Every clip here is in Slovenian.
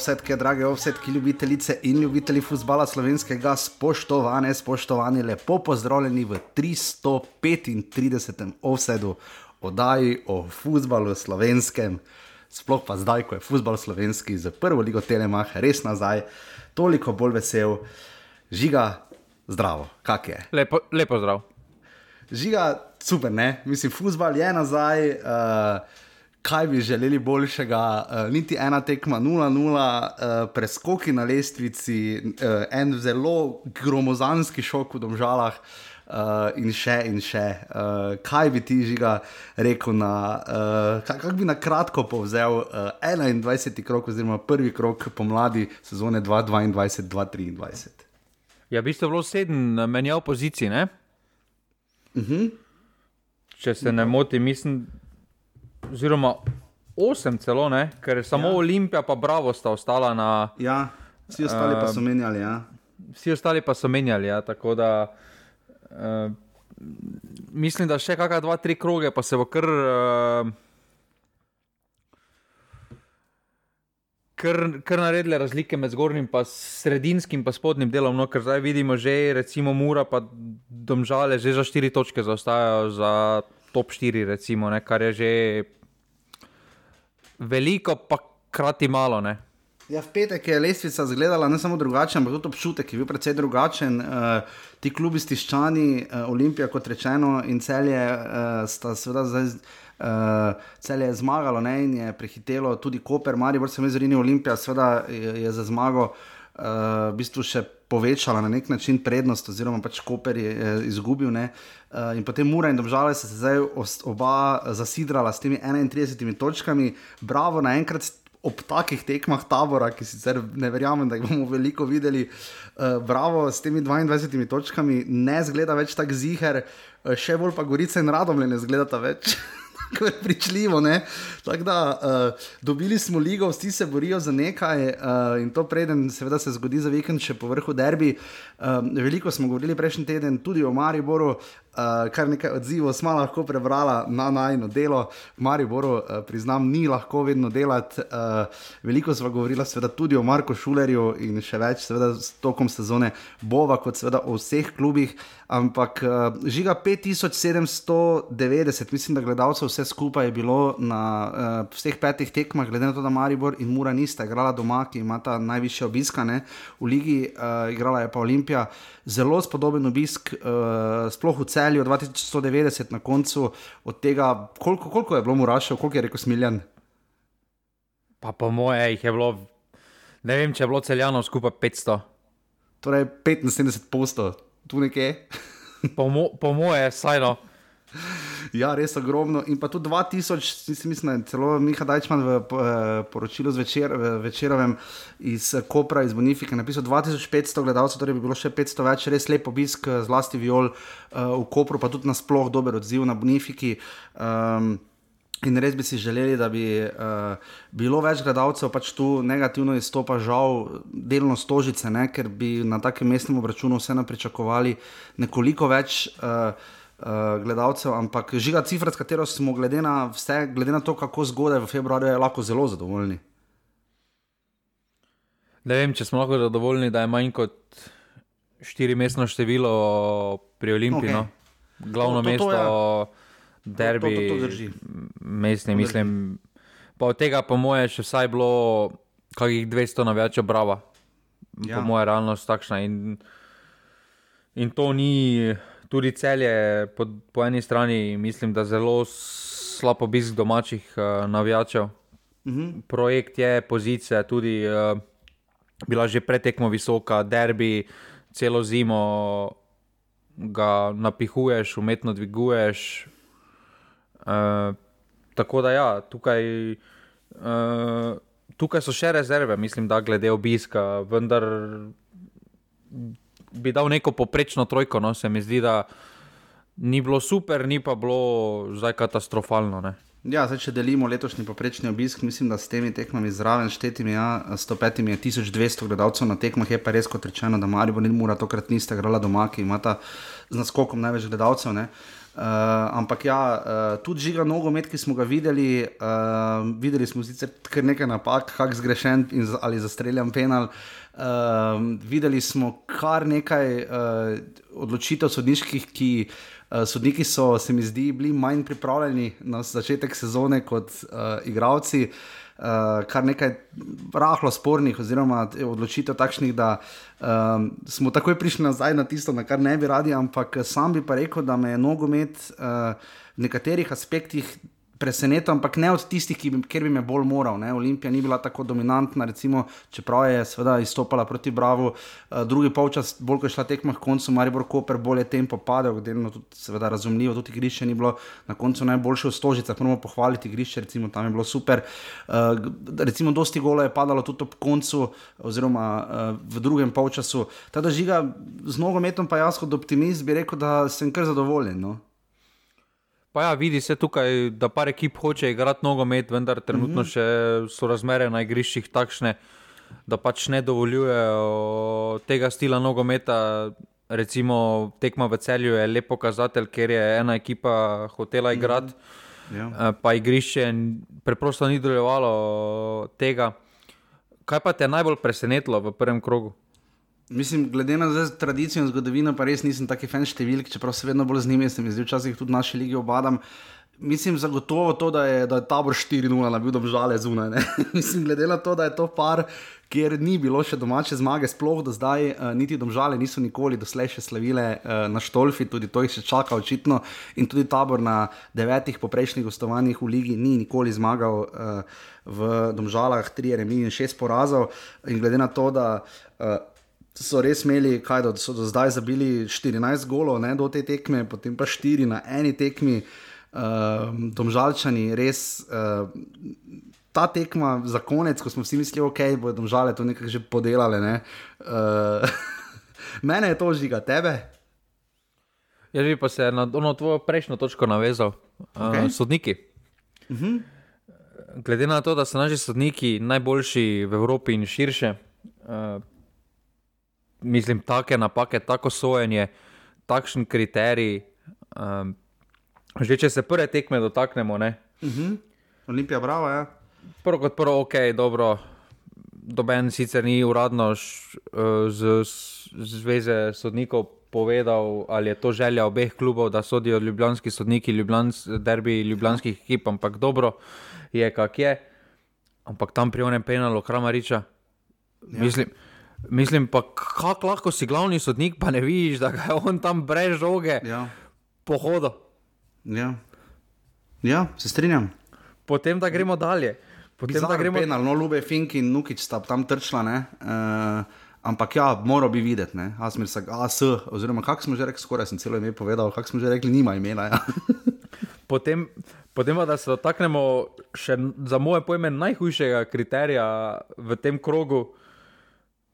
Ovsetke, drage ovsetke, ljubitelice in ljubitelji futbola slovenskega, spoštovane, spoštovani, lepo pozdravljeni v 335. ovsedu oddaji o futbalu slovenskem. Sploh pa zdaj, ko je futbal slovenski za prvo ligo Telemach, res nazaj, toliko bolj vesel, žiga, zdravo, kak je. Lepo, lepo zdrav. Žiga, super, ne, mislim, futbal je nazaj. Uh, kaj bi želeli boljšega, uh, niti ena tekma, 0-0, uh, preskoki na lestvici, uh, en zelo gromozanski šok v domžalah. Uh, in še, in še, uh, kaj bi ti žiga rekel, na, uh, kako bi na kratko povzel uh, 21. krok, oziroma prvi krok pomladi sezone 2022-2023? Ja, v bistvu je bilo sedem menjav pozicij, ne? Uh -huh. Če se ne motim, mislim, oziroma osem celo, ne? ker je samo Ja. ja. Olimpija, pa Bravo sta ostala na. Ja, vsi ostali pa so menjali. Ja. Vsi ostali pa so menjali. Ja, tako da uh, mislim, da še kakšna dva, tri kroge, pa se bo kar. Uh, Kar, kar naredile razlike med zgornjim in sredinskim in spodnjim delom, no, ker zdaj vidimo, že recimo Mura, pa Domžale, že za štiri točke zaostajajo za top 4, recimo, ne, kar je že veliko, pa krati malo. Ne. Ja, v petek je lestvica izgledala ne samo drugače, ampak tudi občutek je bil precej drugačen. Uh, ti klubi stiščani, uh, Olimpija, kot rečeno, in celje uh, sta seveda zdaj. Uh, cel je zmagalo ne, in je prehitelo tudi Koper, Marijo, se mi zdi, Olimpija, seveda je, je za zmago uh, v bistvu še povečala na nek način prednost, oziroma pač Koper je, je izgubil. Ne, uh, in potem Mura in Domžale so se zdaj oba zasidrala s temi 31 točkami, bravo naenkrat ob takih tekmah tabora, ki sicer ne verjamem, da jih bomo veliko videli, uh, bravo s temi 22 točkami, ne zgleda več tako ziger, uh, še bolj pa Gorica in Radomlje ne zgledata več. Tako je pričljivo. Tako da uh, dobili smo ligo, vsi se borijo za nekaj uh, in to preden seveda se zgodi za vikend, še po vrhu derbi. Uh, veliko smo govorili prejšnji teden tudi o Mariboru, uh, kar nekaj odzivov smo lahko prebrala na najno delo. V Mariboru, uh, priznam, ni lahko vedno delati. Uh, veliko smo govorili seveda tudi o Marku Šulerju in še več, seveda s tokom sezone bova, kot seveda o vseh klubih. Ampak uh, žiga 5790, mislim, da gledalcev vse skupaj je bilo na uh, vseh petih tekmah, glede na to, da Maribor in Mura nista igrala doma, ki imata najviše obiska ne, v ligi, uh, igrala je pa Olimpija. Zelo spodoben obisk, uh, sploh v celju 2190 na koncu, od tega, koliko, koliko je bilo Murašev, koliko je rekel Smiljan. Pa po moje jih je bilo, ne vem, če je bilo celjanov skupaj 500. Torej 75 postov, tu nekje. Po, mo, po moje, sajno. Ja, res ogromno. In pa tudi 2000, mislim, da je celo Miha Dajčman v eh, poročilu zvečer, večerovem iz eh, Kopra, iz Bonifika, napisal 2500 gledalcev, torej bi bilo še 500 več, res lep obisk, eh, zlasti viol v Kopru, pa tudi nasploh dober odziv na Bonifiki. Um, In res bi si želeli, da bi uh, bilo več gledalcev, pač tu negativno izstopa, žal, delno stožice, ne? ker bi na takem mestnem obračunu vseeno pričakovali nekoliko več uh, uh, gledalcev, ampak žiga cifra, s katero smo, glede na, vse, glede na to, kako zgodaj v februarju, je lahko zelo zadovoljni. Ne vem, če smo lahko zadovoljni, da je manj kot štirimestno število pri Olimpiji. Okej. No. Glavno To- to- to mesto, ja. derbi, To- to- to drži. mestni, To drži. mislim. Pa od tega, po moje, še vsaj bilo kakih 200 navijačev brava. Ja. Ja. Po moje, realnost takšna. In, in to ni, tudi celje, po, po eni strani, mislim, da zelo slab obisk domačih uh, navijačev. Mhm. Projekt je, pozicija tudi uh, bila že pretekmo visoka, derbi, celo zimo ga napihuješ, umetno dviguješ. Uh, tako da, ja, tukaj, uh, tukaj so še rezerve, mislim, da glede obiska, vendar bi dal neko poprečno trojko. No, se mi zdi, da ni bilo super, ni pa bilo zdaj katastrofalno. Ne. Ja, zdaj, če delimo letošnji poprečni obisk, mislim, da s temi tekmami zraven štetimi, ja, 105 je 1200 gledalcev na tekmah, je pa res kot rečeno, da Marijo in Mura tokrat nista igrala doma, ki imata z naskokom največ gledalcev. Ne. ampak ja, uh, tudi žiga nogomet, ki smo ga videli, uh, videli smo sicer kar nekaj napak, kak zgrešen in ali zastreljen penal. Uh, videli smo kar nekaj uh, odločitev sodniških, ki uh, sodniki so, se mi zdi, bili manj pripravljeni na začetek sezone kot uh, igravci. Uh, kar nekaj rahlo spornih, oziroma odločitev takšnih, da um, smo takoj prišli nazaj na tisto, na kar ne bi radi, ampak sam bi pa rekel, da me je nogomet uh, v nekaterih aspektih presenetil, ampak ne od tistih, bi, bi me bolj moral. Ne? Olimpija ni bila tako dominantna, recimo, čeprav je seveda izstopala proti Bravo, uh, drugi polčas, bolj ko je šla tekma k koncu, Maribor Koper, bolj je tempo padel, delno tudi seveda razumljivo, tudi igrišče ni bilo na koncu najboljše v stožicah, moramo pohvaliti igrišče, recimo tam je bilo super. Uh, recimo, dosti golo je padalo tudi ob koncu, oziroma uh, v drugem polčasu. Ta žiga z nogometom, pa jaz kot optimist bi rekel, da sem kar zadovoljen. No? Pa ja, vidi se tukaj, da par ekip hoče igrati nogomet, vendar trenutno mm -hmm. še so razmere na igriščih takšne, da pač ne dovoljujejo tega stila nogometa. Recimo tekma v celju je lep pokazatelj, ker je ena ekipa hotela igrati, mm -hmm. ja. pa igrišče preprosto ni dovoljevalo tega. Kaj pa te je najbolj presenetilo v prvem krogu? Mislim, glede na zdaj, tradicijo in zgodovino, pa res nisem taki fan številk, čeprav se vedno bolj z njimi, se mi zdi, včasih tudi naše lige obadam. Mislim zagotovo to, da je, da je tabor 4-0 nabil domžale zunaj. Mislim, glede na to, da je to par, kjer ni bilo še domače zmage, sploh do zdaj, uh, niti domžale niso nikoli doslej še slavile uh, na Štolfi, tudi to jih še čaka očitno. In tudi tabor na devetih poprejšnjih gostovanjih v ligi ni nikoli zmagal uh, v domžalah, tri remi in šest porazov. In glede na to, da. Uh, so res imeli, kaj da so do zdaj zabili 14 golov ne, do te tekme, potem pa 4 na eni tekmi, uh, domžalčani, res. Uh, Ta tekma za konec, ko smo vsi mislili, da okay, bodo domžale to nekaj že podelale. Ne? Uh, mene je to žiga, tebe. Jaz bi pa se na ono tvojo prejšnjo točko navezal. Okay. Uh, sodniki. Uh mhm. -huh. Glede na to, da so naši sodniki najboljši v Evropi in širše, uh, mislim, take napake, tako sojenje, takšen kriterij. Um, že če se prve tekme dotaknemo. Uh mhm. -huh. Olimpija, bravo. Ja. Prvo kot prvo, ok, dobro. Doben sicer ni uradno š, uh, z, z zveze sodnikov povedal, ali je to želja obeh klubov, da sodijo ljubljanski sodniki, ljubljans, derbi ljubljanskih ekip, ampak dobro je, kak je. Ampak tam pri onem penalu, kramariča. Ja. Mislim. Mislim pa, kako lahko si glavni sodnik, pa ne vidiš, da je on tam brez žoge, ja. pohodo. Ja. ja, se strinjam. Potem da gremo dalje. Potem Bizarro da gremo dalje. No, ljube Fink in Nukič sta tam trčila. Uh, ampak ja, mora bi videti, Asmir se AS, oziroma kako smo že rekli, skoraj sem celo ime povedal, kako smo že rekli, nima imena. Ja. potem, potem pa da se dotaknemo še za moje pojme najhujšega kriterija v tem krogu.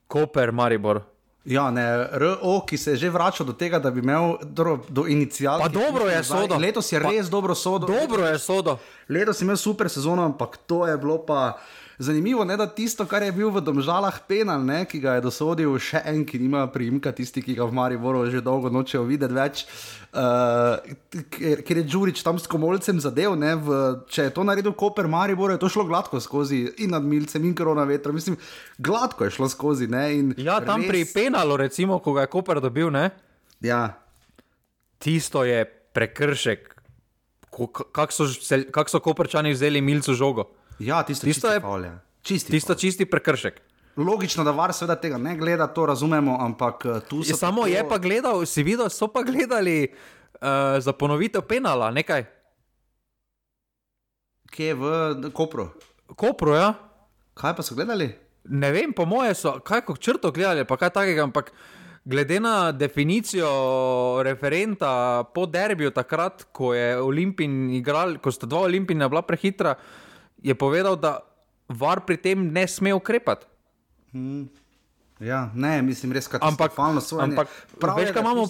Koper, Maribor. Ja, ne, RO, ki se je že vračal do tega, da bi imel do, do inicijalov. Pa dobro je sodo. Letos je pa, res dobro sodo. Dobro je sodo. Letos je imel super sezono, ampak to je bilo pa. Zanimivo je, da tisto, kar je bil v Domžalah penal, ne, ki ga je dosodil še en, ki nima prijimka, tisti, ki ga v Mariboru že dolgo nočejo videti več, uh, ker, ker je Đurič tam s komolcem zadev. Ne, v, če je to naredil Koper Maribor, je to šlo gladko skozi in nad Milcem in korona vetra. Mislim, gladko je šlo skozi. Ne, ja, tam res... pri penalu, recimo, ko ga je Koper dobil. Ne? Ja. Tisto je prekršek. Kako so, kak so koprčani vzeli milcu žogo? Ja, tisto, tisto je čisti, tisto čisti prekršek. Logično, da var seveda tega ne gleda, to razumemo, ampak eh, tu se. Samo tako... je pa gledal, si videl, so pa gledali uh, za ponovitev penala, nekaj. Kje je v Kopru? Kopru, ja. Kaj pa so gledali? Ne vem, po moje so, kaj kot črto gledali, pa kaj takega, ampak glede na definicijo referenta po derbiju, takrat, ko je Olimpij igral, ko sta dva Olimpijina bila prehitra je povedal, da var pri tem ne sme ukrepati. Hmm. Ja, ne, mislim, res katastrofalno so. Ampak, pravi, veš, kaj imamo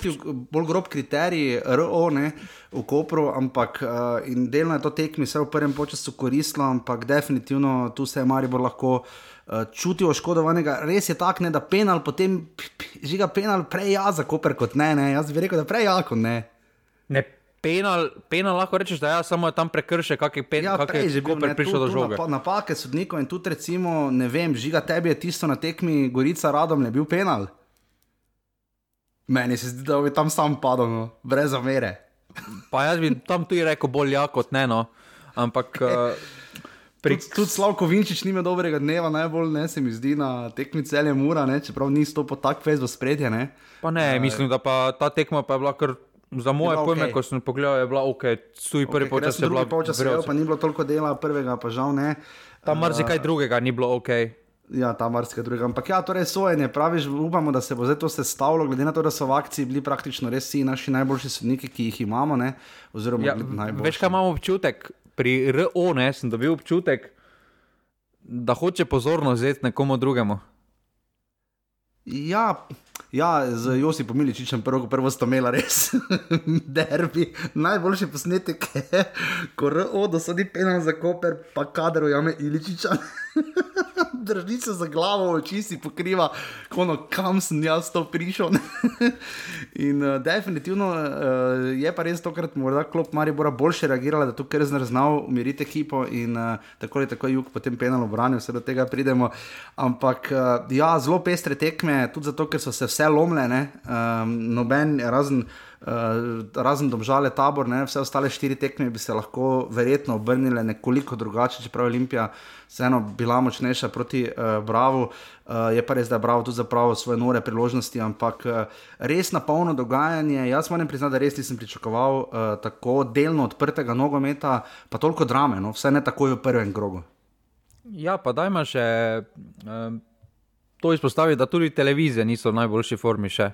bolj grob kriterij, RO, ne, v Kopru, ampak uh, in delno je to tekmi, vse v prvem času koristilo, ampak definitivno tu se je Maribor lahko uh, čutil oškodovanega. Res je tak, ne, da penal, potem žiga penal prej ja za Koper kot ne, ne, jaz bi rekel, da prej ja kot ne. Ne, penal, penal lahko rečeš, da ja, samo je tam prekršek, kak je penal, Ja, kak je že bil, prišel do žoge. napa- Napake sodnikov in tudi recimo, ne vem, žiga tebi je tisto na tekmi Gorica Radom ne bil penal. Meni se zdi, da bi tam sam padel, no, brez zamere. Pa jaz bi tam tudi rekel bolj ja kot ne, no. Ampak uh, pri, Tudi, tudi Slavko Vinčič nima dobrega dneva, najbolj ne se mi zdi na tekmi celje mura, ne, čeprav ni stopil tako fez v spredje. Ne. pa ne, mislim, da pa ta tekma pa je bila kar. Za moje bila pojme, okej. ko sem pogledal, je bila ok, tuj prvi jaz počas je bila drugi polčas vrelca. sedel, pa ni bilo toliko dela, prvega pa žal ne. Tam marsikaj drugega ni bilo ok. Ja, ta marsikaj drugega. Ampak ja, torej sojenje, praviš, upamo, da se bo zdaj to sestavilo, glede na to, da so v akciji bili praktično res vsi naši najboljši sodniki, ki jih imamo. Ne? Oziroma, Ja, najboljši. veš, kaj imam občutek? Pri RO ne, sem dobil občutek, da hoče pozornost vzeti nekomu drugemu. Ja, ja, z Josipom Miličičem prvo, prvo sta imela res derbi. Najboljši posnetek je, ko RO dosodi penal za koper, pa kader ujame Iličiča. Drži se za glavo, oči si pokriva, kono, kam sem jaz to prišel. In uh, definitivno uh, je pa res tokrat morda klop Maribora boljše reagirala, da je tu Krzner znal umiriti ekipo in uh, tako ali tako je jug potem penal obranil, vse do tega pridemo. Ampak uh, ja, zelo pestre tekme, tudi zato, ker so se vse lomljene, um, noben razen. Uh, razen domžale tabor, ne, vse ostale štiri tekme bi se lahko verjetno obrnile nekoliko drugače, čeprav je Olimpija vseeno bila močnejša proti uh, Bravo. Uh, je pa res, da je Bravo tudi zapravil svoje nore priložnosti, ampak uh, res na polno dogajanje. Jaz moram priznati, da res nisem pričakoval uh, tako delno odprtega nogometa, pa toliko drame, no, vse ne takoj v prvem krogu. Ja, pa dajmo še um, to izpostaviti, da tudi televizije niso v najboljši formi še.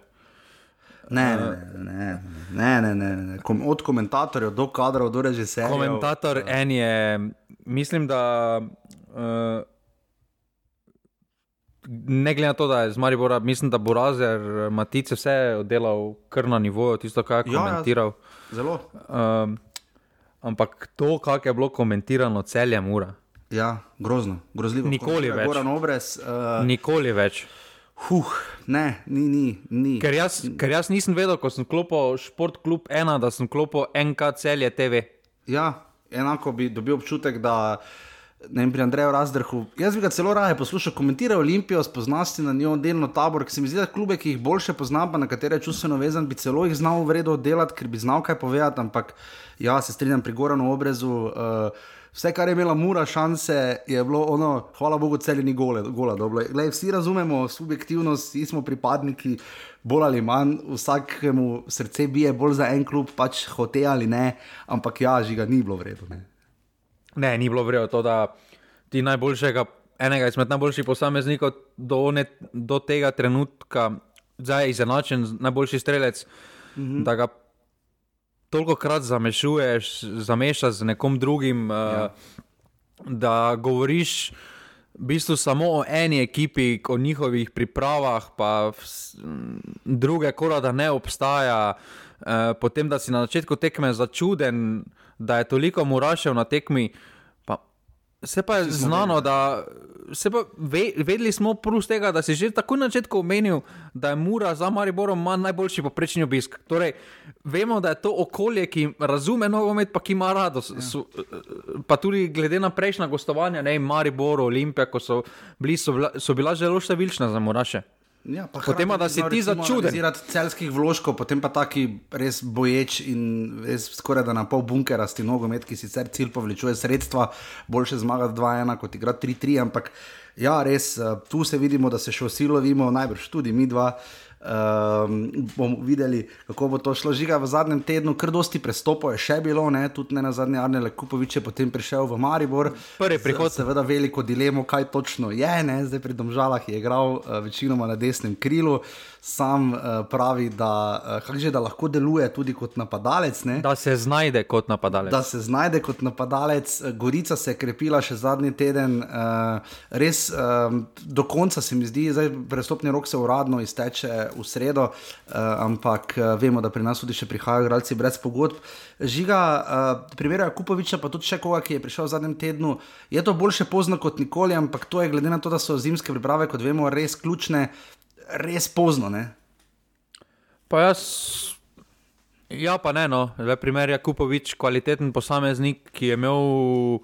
Ne, ne, ne, ne, ne, ne, ne. Kom, od komentatorjev do kadrov, do režiserjev. Komentator en je, mislim, da uh, ne glede na to, da je z Maribora, mislim, da bo Razer, Matice vse oddelal kar na nivoju, tisto, kar je Ja, ja. komentiral. Zelo. Um, ampak to, kako je bilo komentirano celjem ura, Ja, grozno, grozljivo. Nikoli več. Goran Obrez. Uh, nikoli več. huh, ne, ni, ni. ni. Ker jaz, ker jaz nisem vedel, ko sem klopil Šport Klub 1, da sem klopil NK celje TV. Ja, enako bi dobil občutek, da ne vem, pri Andreju Razdrhu. Jaz bi ga celo raje poslušal, komentira Olimpijo, spoznasti na njo delno tabor, ker se mi zdi, da klube, ki jih boljše poznam, pa na katere čustveno vezan, bi celo jih znal vredno delati, ker bi znal kaj povedati, ampak ja, se strinjam pri Goranu obrezu. Uh, Vse, kar je imela Mura šanse, je bilo ono, hvala Bogu, celi ni gole, gola. Glej, vsi razumemo subjektivnost, vsi smo pripadniki, bolj ali manj, vsakemu srce bije bolj za en klub, pač hote ali ne, ampak ja, žiga ni bilo vredno. ne. Ne, ni bilo vredno to, da ti najboljšega, enega izmed najboljših posameznikov do, one, do tega trenutka, zdaj je izenačen, najboljši strelec, -hmm. da ga toliko krat zamešuješ, zamešaš z nekom drugim, ja. uh, da govoriš. V bistvu samo o eni ekipi, o njihovih pripravah, pa vs, m, druge, kora da ne obstaja. E, potem, da si na začetku tekme začuden, da je toliko murašev na tekmi. Pa, se pa je znano, da se pa ve, vedeli smo plus tega, da si že takoj na začetku omenil, da je Mura za Mariborom ima najboljši poprečni obisk. Torej, vemo, da je to okolje, ki razume nogomet, pa ki ima radost. Ja. So, pa tudi glede na prejšnja gostovanja, ne Maribor, Olimpija, ko so, bili, so, bila, so bila zelo številčna za Muraše. Ja, pa Potem pa, da si ti začuden. Zaradi celskih vložkov, potem pa taki res boječ in res skoraj da na pol bunkerasti nogomet, ki sicer cilj povečuje sredstva, boljše zmagati 2-1 kot igrati 3-3, ampak ja, res eh, tu se vidimo, da se še vsi lovimo, najbrž tudi mi dva. Um, bomo videli, kako bo to šlo. Žiga v zadnjem tednu, kar dosti prestopov je še bilo, ne? tudi ne na zadnje, Arne Kupovič je potem prišel v Maribor. Prvi prihod. Se, seveda veliko dilemo, kaj točno je, ne? zdaj pri Domžalah je igral uh, večinoma na desnem krilu, sam uh, pravi, da, uh, že, da lahko deluje tudi kot napadalec. Ne? Da se znajde kot napadalec. Da se znajde kot napadalec, Gorica se je krepila še zadnji teden, uh, res um, do konca se mi zdi, zdaj prestopni rok se uradno izteče v sredo, uh, ampak uh, vemo, da pri nas tudi še prihajajo igralci brez pogodb. Žiga, uh, primerjaj Kupoviča, pa tudi še koga, ki je prišel v zadnjem tednu. Je to boljše pozno kot nikoli, ampak to je glede na to, da so zimske priprave, kot vemo, res ključne, res pozno. Ne? Pa jaz, Ja, pa ne, no. Le primer je Kupovič, kvaliteten posameznik, ki je imel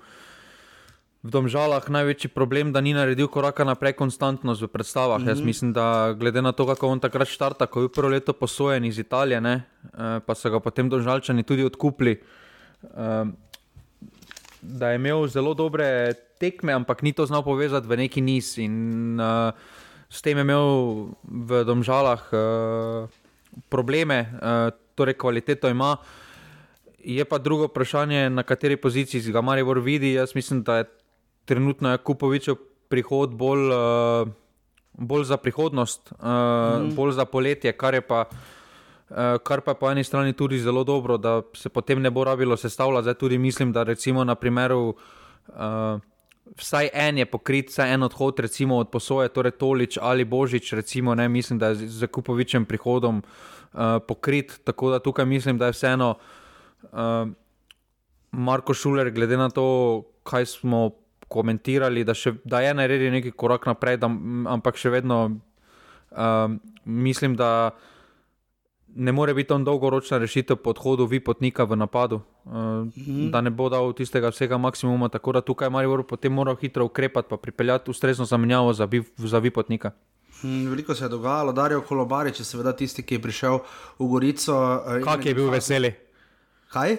v domžalah največji problem, da ni naredil koraka naprej konstantnost v predstavah. Mm -hmm. Jaz mislim, da glede na to, kako on takrat štarta, ko je prvo leto posojen iz Italije, ne, eh, pa so ga potem domžalčani tudi odkupili. Eh, da je imel zelo dobre tekme, ampak ni to znal povezati v neki niz. In uh, s tem je imel v domžalah uh, probleme, uh, torej kvaliteto ima. Je pa drugo vprašanje, na kateri poziciji ga Maribor vidi. Jaz mislim, da je trenutno Kupovičev prihod bolj, uh, bolj za prihodnost, uh, mm. bolj za poletje, kar je pa. Uh, kar pa je po eni strani tudi zelo dobro, da se potem ne bo rabilo sestavljati. Zdaj tudi mislim, da recimo na primeru uh, vsaj en je pokrit, vsaj en odhod, recimo od posoje, torej Tolič ali Božič, recimo, ne, mislim, da je z Kupovičem prihodom uh, pokrit. Tako da tukaj mislim, da je vseeno uh, Marko Šuler, glede na to, kaj smo komentirali, da, še, da je naredil neki korak naprej, da, ampak še vedno uh, mislim, da ne more biti on dolgoročna rešitev po odhodu vipotnika v napadu, uh, da ne bo dal tistega vsega maksimuma. Tako da tukaj Marijo potem mora hitro ukrepati, pa pripeljati ustrezno zamenjavo za, za vipotnika. Hm, veliko se je dogajalo, Darijo Kolobari, če seveda tisti, ki je prišel v Gorico. Eh, Kak je bil veseli? Kaj?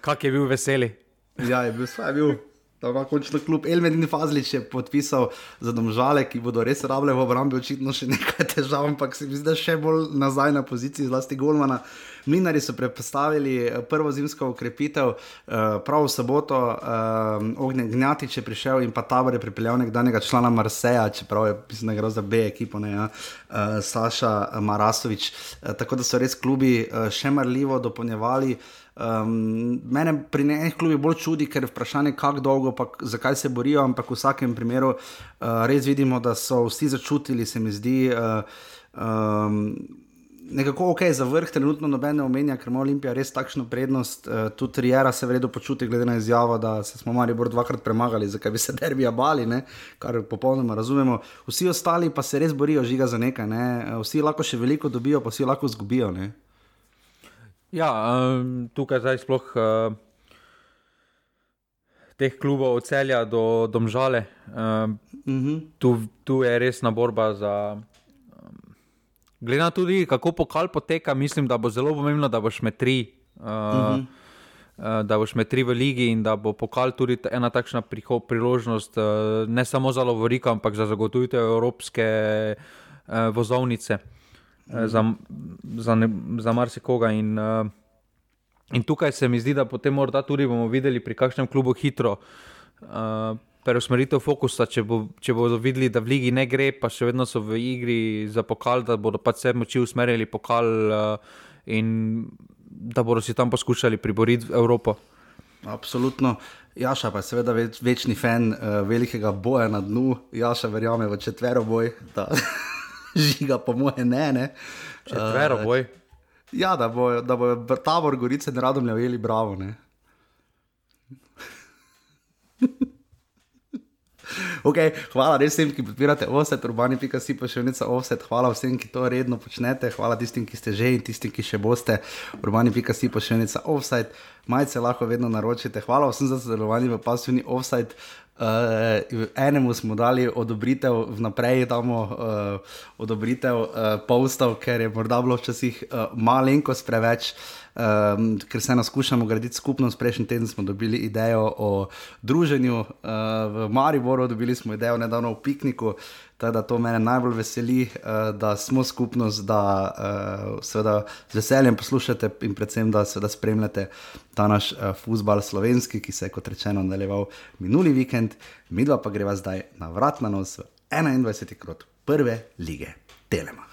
Kak je bil veseli? Ja, je bil, je bil da ima končno klub. Elmedin Fazlič je podpisal za domžale, ki bodo res rabile v obrambi, očitno še nekaj težav, ampak se mi zdi, da še bolj nazaj na poziciji, zlasti Golmana. Mlinari so predstavili eh, prvo zimsko ukrepitev, eh, prav v soboto, eh, ognjen Gnjatič je prišel in pa tabor je pripeljal nekdanjega člana Marseja, čeprav je pisno gre za B ekipo, ne, ja, Saša Marasovič. Tako da so res klubi še marljivo dopolnjevali. Um, mene pri nekih klubih bolj čudi, ker je vprašanje, kako dolgo, pa zakaj se borijo, ampak v vsakem primeru uh, res vidimo, da so vsi začutili, se mi zdi. Uh, um, Nekako ok, za vrh trenutno nobene omenja, ker ima Olimpija res takšno prednost. Uh, tudi Rijera se vredno počuti, glede na izjavo, da se smo mali bolj dvakrat premagali, zakaj bi se derbija bali, ne? kar popolnoma razumemo. Vsi ostali pa se res borijo žiga za nekaj, ne? vsi lahko še veliko dobijo, pa vsi lahko zgubijo. Ne? Ja, um, tukaj zdaj sploh uh, teh klubov od celja do domžale. Um, uh -huh. tu, tu je resna borba za. Um, Glede na to, kako pokal poteka, mislim, da bo zelo pomembno, da boš med tri. Uh, uh -huh. Da boš med tri v ligi in da bo pokal tudi ena takšna priložnost, ne samo za Lovorika, ampak za zagotovitev evropske vozovnice. Eh, za, za, ne, za marsikoga. In, uh, in tukaj se mi zdi, da potem morda tudi bomo videli pri kakšnem klubu hitro. Uh, Preusmeritev fokusa, če, bo, če bodo videli, da v Ligi ne gre, pa še vedno so v igri za pokal, da bodo pač vse moči usmerili pokal uh, in da bodo si tam poskušali priboriti Evropo. Absolutno. Jaša pa je seveda več, večni fan uh, velikega boja na dnu. Jaša verjame v četvero boj. žiga, po moje, ne. ne. Četvero uh, boj. Ja, da bo, da bo tabor Gorice in radom ljeli, bravo. Okay, hvala vsem, ki podpirate offset, urbani.si pa še nekaj offset. Hvala vsem, ki to redno počnete. Hvala tistim, ki ste že in tistim, ki še boste. Urbani.si pa še nekaj offset. Majce lahko vedno naročite. Hvala vsem za sodelovanje v pasivni offset. Uh, enemu smo dali odobritev, vnaprej damo uh, odobritev uh, postov, ker je morda bilo včasih uh, malenkost preveč, um, ker se naskušamo graditi skupnost. Prejšnji teden smo dobili idejo o druženju uh, v Mariboru, dobili smo idejo nedavno v pikniku. Teda to mene najbolj veseli, uh, da smo skupnost, da uh, seveda z veseljem poslušate in predvsem, da seveda spremljate ta naš uh, futbal slovenski, ki se je kot rečeno nadaljeval minuli vikend, mi dva pa greva zdaj na vrat na nos 21. krot prve lige Telema.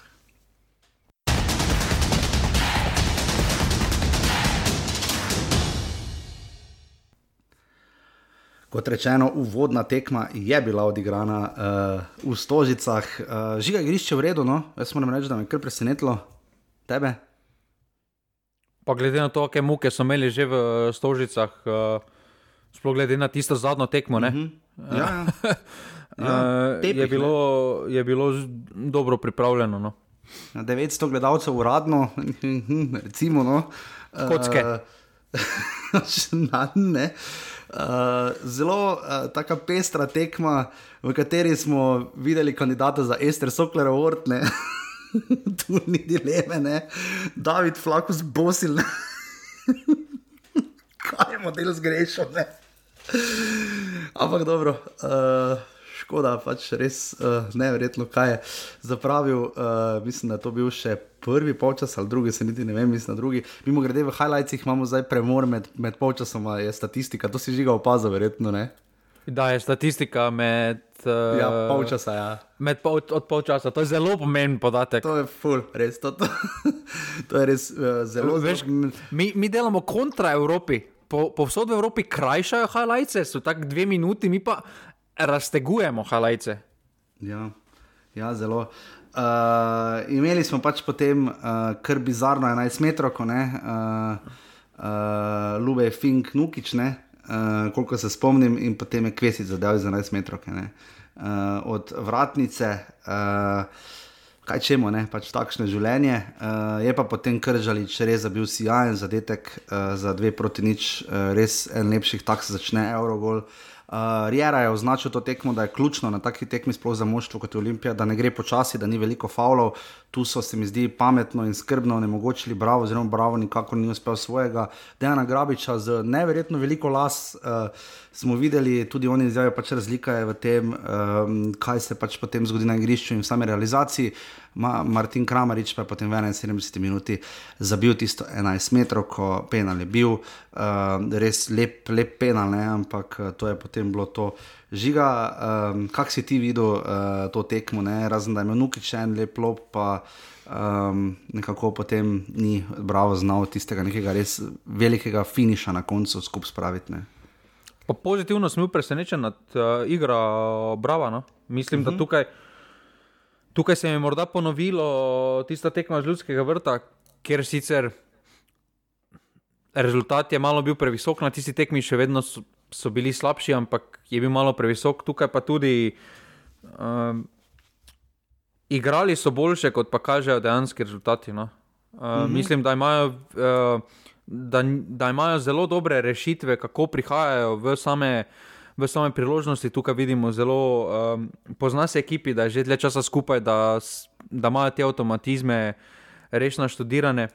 Kot rečeno, uvodna tekma je bila odigrana uh, v Stožicah, uh, žiga grišče v redu, no? jaz moram reči, da me je kar presenetilo tebe. Pa glede na to, kakšne muke so imeli že v Stožicah, uh, sploh glede na tisto zadnjo tekmo. Uh -huh. ja, ja. uh, je, bilo, je bilo dobro pripravljeno. No? 900 gledalcev uradno, recimo. No. Kocke. Na, ne. Uh, zelo uh, taka pestra tekma, v kateri smo videli kandidata za Ester Sokler Award, ne. tu ni dileme, ne. David Flakus Bosil, ne. kaj je model zgrešil, ne. Ampak dobro, uh, škoda, pač res uh, neverjetno, kaj je zapravil. Uh, mislim, da je to bil še prvi polčas ali drugi, se niti ne vem, mislim, da drugi. Mimo grede v highlightsih imamo zdaj premor med, med polčasom, je statistika, to si žiga opazil, verjetno ne. Da je statistika med. Uh, Ja, polčasa, ja. Med pol, od polčasa, to je zelo pomemben podatek. To je full, res. To, to, to je res uh, zelo Veš, zelo- mi, mi delamo kontra Evropi. Po, povsod v Evropi krajšajo highlights, so tako dve minuti, mi pa raztegujemo highlights. Ja, ja zelo. Uh, imeli smo pač potem uh, kar bizarno 11 metrov, uh, uh, Lube Fink Nukič, ne, uh, koliko se spomnim, in potem je Kvesic zadev za 11 metrov. Uh, od vratnice, uh, kaj čemo, ne, pač takšno je življenje. Uh, je pa potem Kržalič res bil sijajen zadetek uh, za dve proti nič, uh, res en lepših tak se začne Eurogol. Uh, Riera je označil to tekmo, da je ključno na takih tekmih, sploh za moštvo kot je Olimpija, da ne gre počasi, da ni veliko faulov. Tu so se mi zdi pametno in skrbno onemogočili, bravo, oziroma bravo, nikakor ni uspel svojega. Dejana Grabiča z neverjetno veliko las uh, smo videli, tudi oni izjavijo, pač razlika je v tem, um, kaj se pač potem zgodi na igrišču in v sami realizaciji. Ma, Martin Kramarič pa je potem v 71 minuti zabil tisto 11 metrov, ko penal je bil, uh, res lep, lep penal, ne? ampak uh, to je potem bilo to. Žiga, um, kak si ti videl uh, to tekmo, ne? razen da je imel Nukič en lep lop, pa um, nekako potem ni bravo znal tistega nekega res velikega finiša na koncu skupaj spraviti. Ne? Pa pozitivno sem bil presenečen nad uh, igro Brava. No? Mislim, uh -huh. da tukaj, tukaj se mi je morda ponovilo tista tekma z ljudskega vrta, ker sicer rezultat je malo bil previsok na tisti tekmi, še vedno so, so bili slabši, ampak je bil malo previsok. Tukaj pa tudi um, igrali so boljše, kot pa kažejo dejanski rezultati. No? Uh, uh -huh. Mislim, da imajo. Uh, da, da imajo zelo dobre rešitve, kako prihajajo v same, v same priložnosti. Tukaj vidimo zelo, um, pozna se ekipi, da je že dlje časa skupaj, da, da imajo te avtomatizme res naštudirane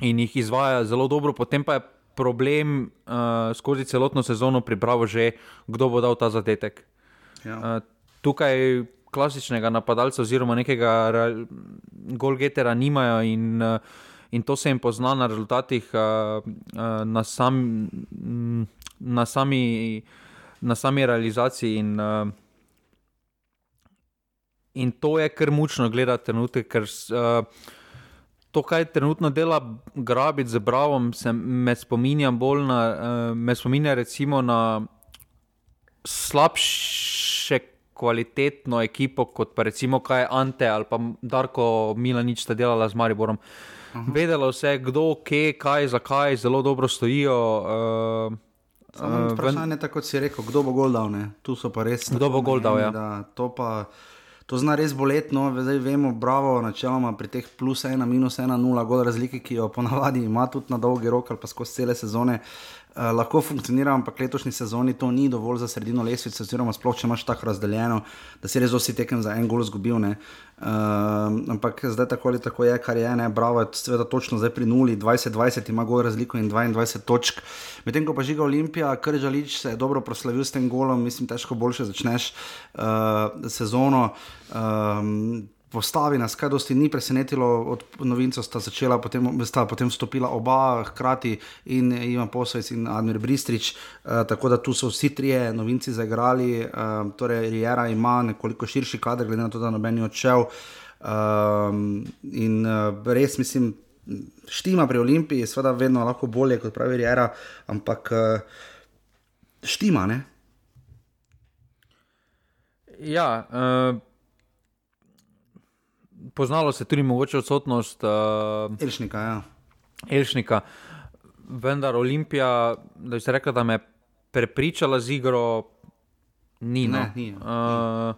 in jih izvaja zelo dobro. Potem pa je problem uh, skozi celotno sezono pripravo že, kdo bo dal ta zadetek. Ja. Uh, tukaj klasičnega napadalca oziroma nekega ra- golgetera nimajo in, uh, in to se jim pozna na rezultatih, uh, uh, na, sam, mm, na, sami, na sami realizaciji. In, uh, in to je kar mučno gledati trenutek, ker uh, to, kaj trenutno dela Grabit z Bravom, se me spominja bolj na, uh, me spominja recimo na slabše kvalitetno ekipo, kot pa recimo kaj Ante ali pa Darko Milanič sta delala z Mariborom. Aha. Vedelo se je, kdo, kje, kaj, zakaj, zelo dobro stojijo. Uh, Samo uh, ven- vprašanje, tako kot si rekel, kdo bo gol dal, ne? tu so pa res. Kdo bo gol dal, ja. da To, pa, to zna res boleti, no, zdaj vemo, bravo, načeloma pri teh plus ena, minus ena, nula, gol razlike, ki jo ponavadi ima tudi na dolgi rok ali pa skozi cele sezone. Uh, lahko funkcionira, ampak letošnji sezoni to ni dovolj za sredino lesvice, oziroma sploh če imaš tako razdeljeno, da si res vsi tekem za en gol zgubil. Uh, ampak zdaj tako ali tako je, kar je, ne, bravo, seveda točno zdaj pri nuli, 20-20 ima gol razliko in 22 točk. Medtem ko pa žiga Olimpija, Kržalič se je dobro proslavil s tem golom, mislim, težko boljše začneš uh, sezono. Um, Postavi nas, kaj dosti ni presenetilo, od novincev sta začela, potem, sta potem vstopila oba hkrati in Ivan Posovec in Admir Bristrič, uh, tako da tu so vsi trije novinci zaigrali, uh, torej Riera ima nekoliko širši kader, glede na to, da noben ni odšel. Um, in uh, res mislim, štima pri Olimpiji, seveda vedno lahko bolje, kot pravi Riera, ampak uh, štima, ne? Ja, uh, poznalo se tudi mogoče odsotnost uh, Elšnika, ja. Elšnika, vendar Olimpija, da bi se rekla, da me je prepričala z igro, ni. No. Ne, ni, uh,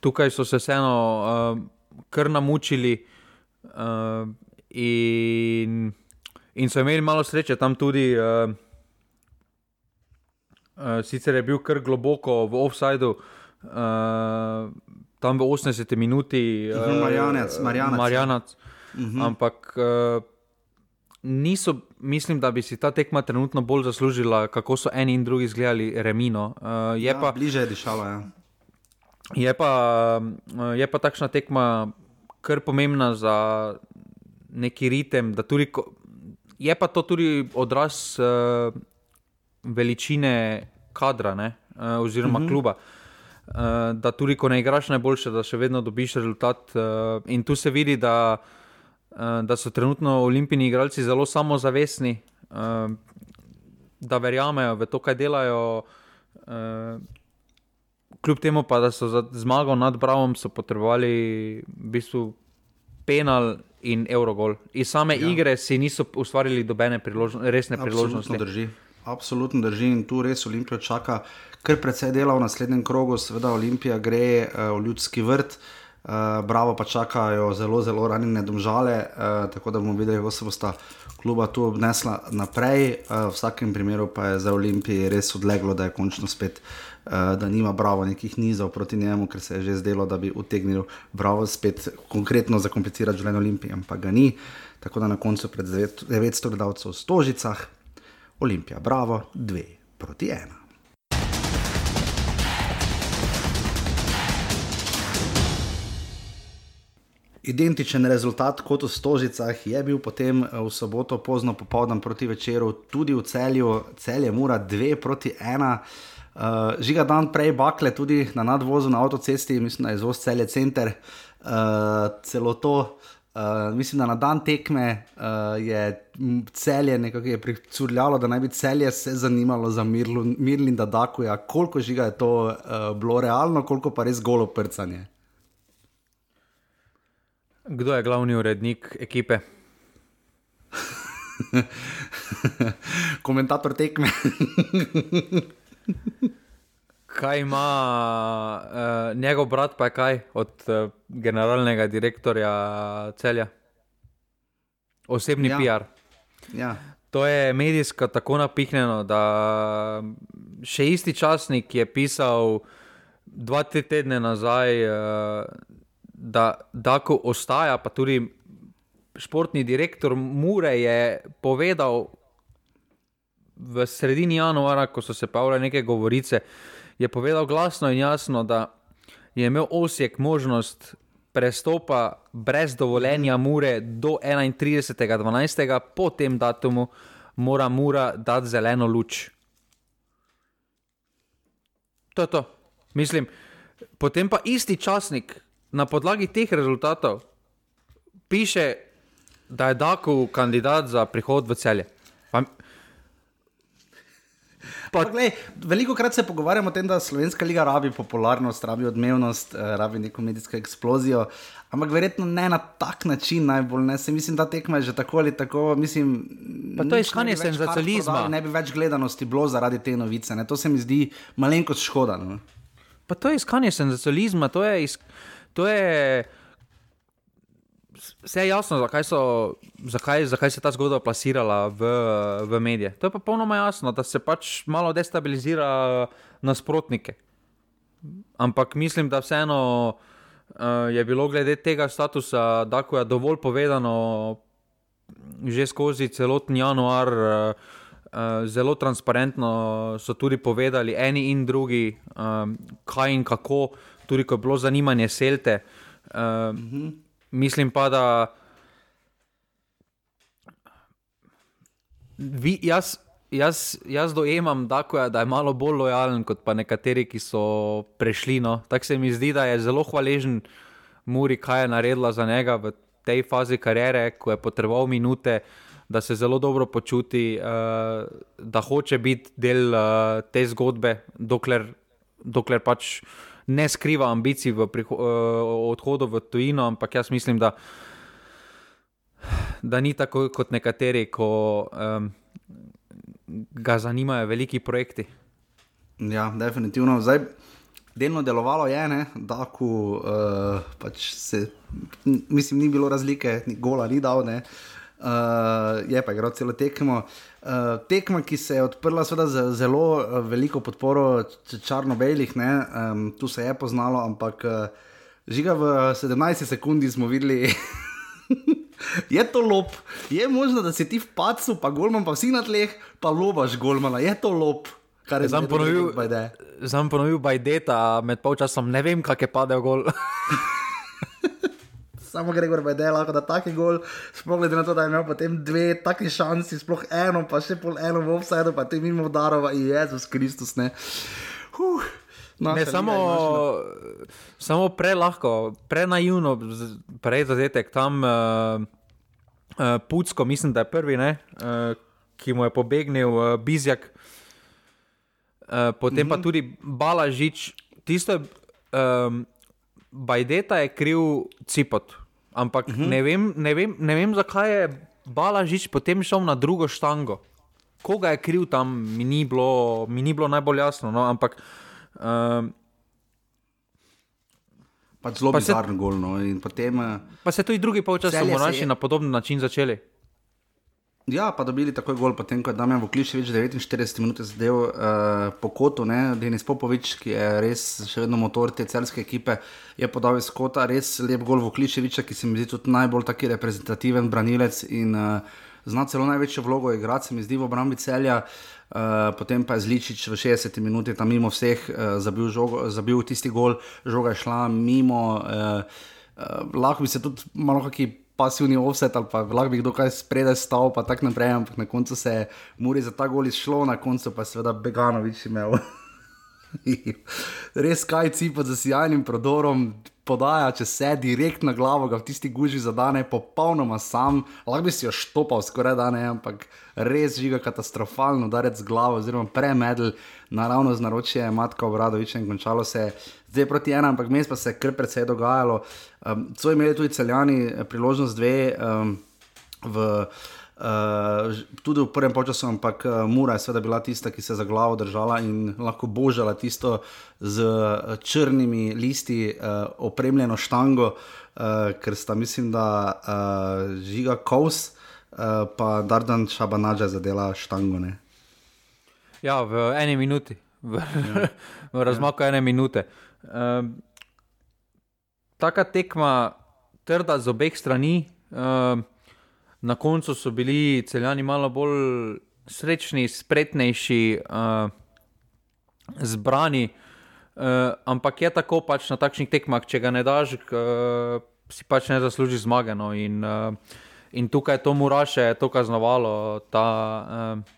tukaj so se vseeno uh, kar namučili uh, in, In so imeli malo sreče tam tudi. Uh, uh, sicer je bil kar globoko v offsajdu, uh, tam v 80 minuti, uh, Marjanec, Marjanac. Marjanac. Uh -huh. Ampak uh, niso, mislim, da bi si ta tekma trenutno bolj zaslužila, kako so eni in drugi izgledali remino. Uh, je Ja, pa, bliže je dišalo. Ja. Je pa, eh, je pa takšna tekma kar pomembna za neki ritem. da Tudi, ko- je pa to tudi odraz uh, veličine kadra, ne, uh, oziroma uh -huh. kluba. Uh, da tudi, ko ne igraš najboljše, da še vedno dobiš rezultat. Uh, in tu se vidi, da, uh, da so trenutno olimpijski igralci zelo samozavestni, uh, da verjamejo v to, kaj delajo. Uh, Kljub temu, pa, da so za zmago nad Bravom so potrebovali v bistvu penal in Eurogol. Iz same ja. igre si niso ustvarili dobene priložno, resne priložnosti. Absolutno drži. Absolutno drži in tu res Olimpijo čaka kar precej dela v naslednjem krogu. Seveda Olimpija gre uh, v ljudski vrt, uh, Bravo pa čakajo zelo, zelo ranjene domžale, uh, tako da bomo videli, kako se bosta kluba tu obnesla naprej. Uh, v vsakem primeru pa je za Olimpijo res odleglo, da je končno spet. Uh, da nima Bravo nekih nizov proti njemu, ker se je že zdelo, da bi utegnil Bravo spet konkretno zakomplicirati življenje Olimpije, ampak ga ni. Tako da na koncu pred 900 gledalcev v Stožicah Olimpija, bravo, dve proti ena. Identičen rezultat kot v Stožicah je bil potem eh, v soboto pozno popoldan proti večeru, tudi v celju, celje mora dve proti ena. Uh, žiga dan prej bakle tudi na nadvozu na avtocesti, mislim, da je izvoz celje center, uh, celo to. Uh, mislim, da na dan tekme uh, je m, celje nekako je pricurljalo, da naj bi celje se zanimalo za Mirlin Dadakuja, koliko žiga je to uh, bilo realno, koliko pa res golo prcanje. Kdo je glavni urednik ekipe? Komentator tekme. Kaj ima uh, njegov brat, pa je kaj od uh, generalnega direktorja celja? Osebni Ja. PR. ja. To je medijsko tako napihnjeno, da še isti časnik je pisal dva, tri tedne nazaj, eh, da Dako ostaja, pa tudi športni direktor Mure je povedal v sredini januara, ko so se pavle neke govorice, je povedal glasno in jasno, da je imel Osijek možnost prestopa brez dovoljenja Mure do 31.12. Po tem datumu mora Mura dati zeleno luč. To je to. Mislim, potem pa isti časnik na podlagi teh rezultatov piše, da je Daku kandidat za prihod v celje. Pa, Pa, glej, veliko krat se pogovarjamo o tem, da Slovenska liga rabi popularnost, rabi odmevnost, eh, rabi neko medijsko eksplozijo, ampak verjetno ne na tak način najbolj. Ne. Se mislim, da tekma je že tako ali tako. Mislim, Pa to je iskanje ne senzacionalizma. prodali, Ne bi več gledanosti bilo zaradi te novice. Ne. To se mi zdi malenkost škoda. No. pa to je iskanje senzacionalizma, to je. Isk, to je Vse je jasno, zakaj, so, zakaj, zakaj se je ta zgodba plasirala v, v medije. To je pa popolnoma jasno, da se pač malo destabilizira nasprotnike. Ampak mislim, da vseeno uh, je bilo glede tega statusa Dakoja dovolj povedano že skozi celoten januar. Uh, uh, zelo transparentno so tudi povedali eni in drugi, um, kaj in kako, tudi ko je bilo zanimanje Selte. Uh, mm -hmm. Mislim pa, da vi, jaz, jaz, jaz dojemam, Dakoja, da je malo bolj lojalen kot pa nekateri, ki so prešli. No. Tako se mi zdi, da je zelo hvaležen Muri, kaj je naredila za njega v tej fazi kariere, ko je potreboval minute, da se zelo dobro počuti, uh, da hoče biti del uh, te zgodbe, dokler, dokler pač ne skriva ambicij v uh, odhodu v tujino, ampak jaz mislim, da, da ni tako kot nekateri, ko um, ga zanimajo veliki projekti. Ja, definitivno. Zdaj, delno delovalo je, ne, da ku, uh, pač se, mislim, ni bilo razlike, ni gola ni dal. Ne. Je pa igral celo tekmo. Uh, tekma, ki se je odprla seveda, z zelo uh, veliko podporo črno-belih, um, tu se je poznalo, ampak uh, žiga v 17 sekundi smo videli. je to lop, je možno, da si ti v pacu, pa golman, pa vsi na tleh, pa lobaš golmana, je to lop. Sam ponovil, sam ponovil Bajdeta med polčasom, ne vem, kak je padel gol. samo Gregor Bajde, lahko da taki gol, sploh glede na to, da je imel potem dve taki šansi, sploh eno, pa še pol eno v offsajdu, pa ti mimo darova Jezus Kristus. Ne, huh, ne samo, samo prelahko, prenaivno, prej zadetek tam uh, uh, Pucko, mislim, da je prvi, ne, uh, ki mu je pobegnil uh, Bizjak. Uh, potem mm -hmm. pa mhm. tudi Balažič, tisto je, um, Bajdeta je kriv Cipot, Ampak uh mhm. -huh. ne, vem, ne, vem, ne vem, zakaj je Balažič potem šel na drugo štango. Koga je kriv tam, mi ni bilo, mi ni bilo najbolj jasno. No? Ampak. Um, Pač zelo bizarno golno. Potem, uh, pa se tudi drugi polčas smo našli je... na podoben način začeli. Ja, pa dobili takoj gol, potem ko je Damien Vukliševič 49 minut zadev uh, po kotu, ne? Denis Popovič, ki je res še vedno motor te celske ekipe, je podal iz kota res lep gol Vukliševiča, ki se mi zdi tudi najbolj taki reprezentativen branilec in uh, zna celo največjo vlogo igrati, se mi zdi v obrambi celja. Uh, potem pa je Zličič v 60 minuti tam mimo vseh uh, zabil, žogo, zabil tisti gol, žoga je šla mimo. Uh, uh, lahko bi se tudi malo kakšni pasivni offset ali pa lahko bi kdo kaj spredaj stal, pa tako naprej, ampak na koncu se je Muri za ta gol izšlo, na koncu pa seveda Beganovič imel. Res kaj cipa z sjajnim prodorom, podaja, če se direkt na glavo, ga v tisti guži zadane, popolnoma sam, lahko bi si jo štopal skoraj da ne, ampak res žiga katastrofalno, da rec glavo, oziroma premedl, naravno z naročje Matka Obradoviča in končalo se je zdaj proti ena, ampak mes pa se je kar precej dogajalo. Um, so imeli tudi celjani eh, priložnost dve um, v. Uh, tudi v prvem času, ampak uh, Mura je seveda bila tista, ki se je za glavo držala in lahko božala tisto z črnimi listi, uh, opremljeno štango, uh, ker sta, mislim, da uh, žiga Kous, uh, pa Dardan Šabanađa zadela štango. Ne? Ja, v eni minuti, v, ja. v razmaku ja. ene minute. Um, taka tekma, trda z obeh strani. Um, na koncu so bili celjani malo bolj srečni, spretnejši, uh, zbrani. Uh, ampak je tako pač na takšnih tekmah, če ga ne daš, uh, si pač ne zasluži zmage. No. In, uh, in tukaj to muraše, to kaznovalo. Ta, uh,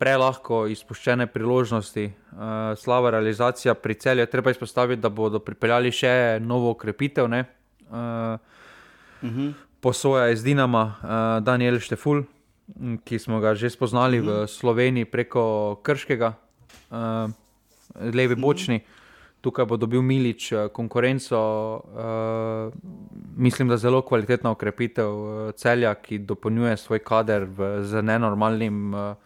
prelahko izpuščene priložnosti, uh, slaba realizacija pri celju. Treba izpostaviti, da bodo pripeljali še novo ukrepitev, uh, uh -huh. Posoja iz Dinama, uh, Daniel Šteful, ki smo ga že spoznali uh -huh. v mhm. Sloveniji preko Krškega, uh, levi mhm. bočni. Uh -huh. Tukaj bo dobil Milič konkurenco, uh, mislim, da zelo kvalitetna ukrepitev celja, ki dopolnjuje svoj kader v, z nenormalnim uh,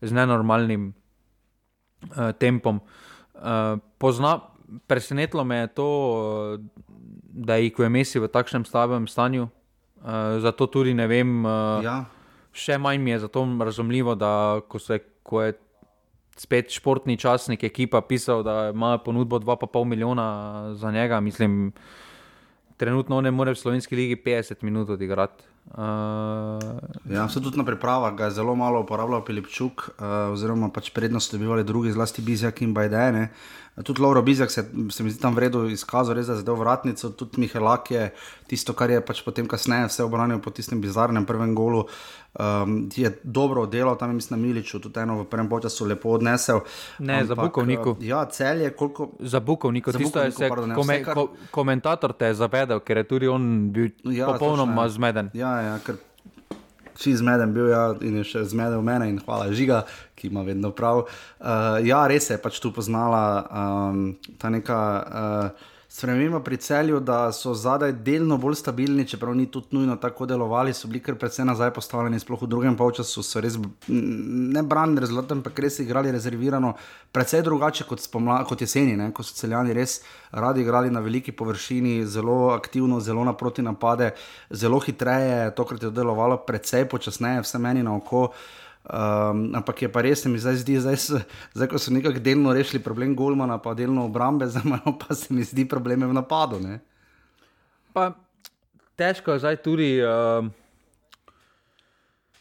z nenormalnim uh, tempom. Uh, pozna, presenetilo me je to, uh, da je IQMS v takšnem slabem stanju. Uh, zato tudi ne vem. Uh, ja. Še manj mi je zato razumljivo, da ko, se, ko je spet športni časnik, ekipa pisal, da ima ponudbo 2,5 milijona za njega, mislim, trenutno ne more v slovenski ligi 50 minut odigrati. Uh, ja, se tudi na pripravah ga je zelo malo uporabljal Pilipčuk, uh, oziroma pač prednost dobivali drugi, zlasti Bizjak in Bajdene. Tudi Lauro Bizjak se, se mi zdi tam vredno izkazal, res je zdaj vratnico, tudi Mihelak je tisto, kar je pač potem kasneje vse obranil po tistem bizarnem prvem golu. Um, je dobro delal tam, mislim, na Miliču, tudi eno v prvem času lepo odnesel. Ne, ampak, za Bukovniku. Ja, cel je koliko. Za Bukovniku, tisto je se pardon, kome, kar... ko, komentator te je zavedel, ker je tudi on bil ja, popolnoma zmeden. Ja, ja, ker vsi zmeden bil ja, in je še zmedel mene in hvala žiga, ki ima vedno prav. Uh, ja, res je pač tu poznala um, ta neka. Uh, sprememba pri celju, da so zadaj delno bolj stabilni, čeprav ni tudi nujno tako delovali, so bili kar precej nazaj postavljeni, sploh v drugem polčasu so res ne branili rezultate, ampak res igrali rezervirano, precej drugače kot, spomla, kot jeseni, ne? ko so celjani res radi igrali na veliki površini, zelo aktivno, zelo naproti napade, zelo hitreje, tokrat je delovalo precej počasneje, vse meni na oko. Um, ampak je pa res, mi zdaj zdi, zdaj, zdaj ko so nekako delno rešili problem Golmana, pa delno obrambe, zdaj pa se mi zdi probleme v napadu. Pa, težko je zdaj tudi. Uh,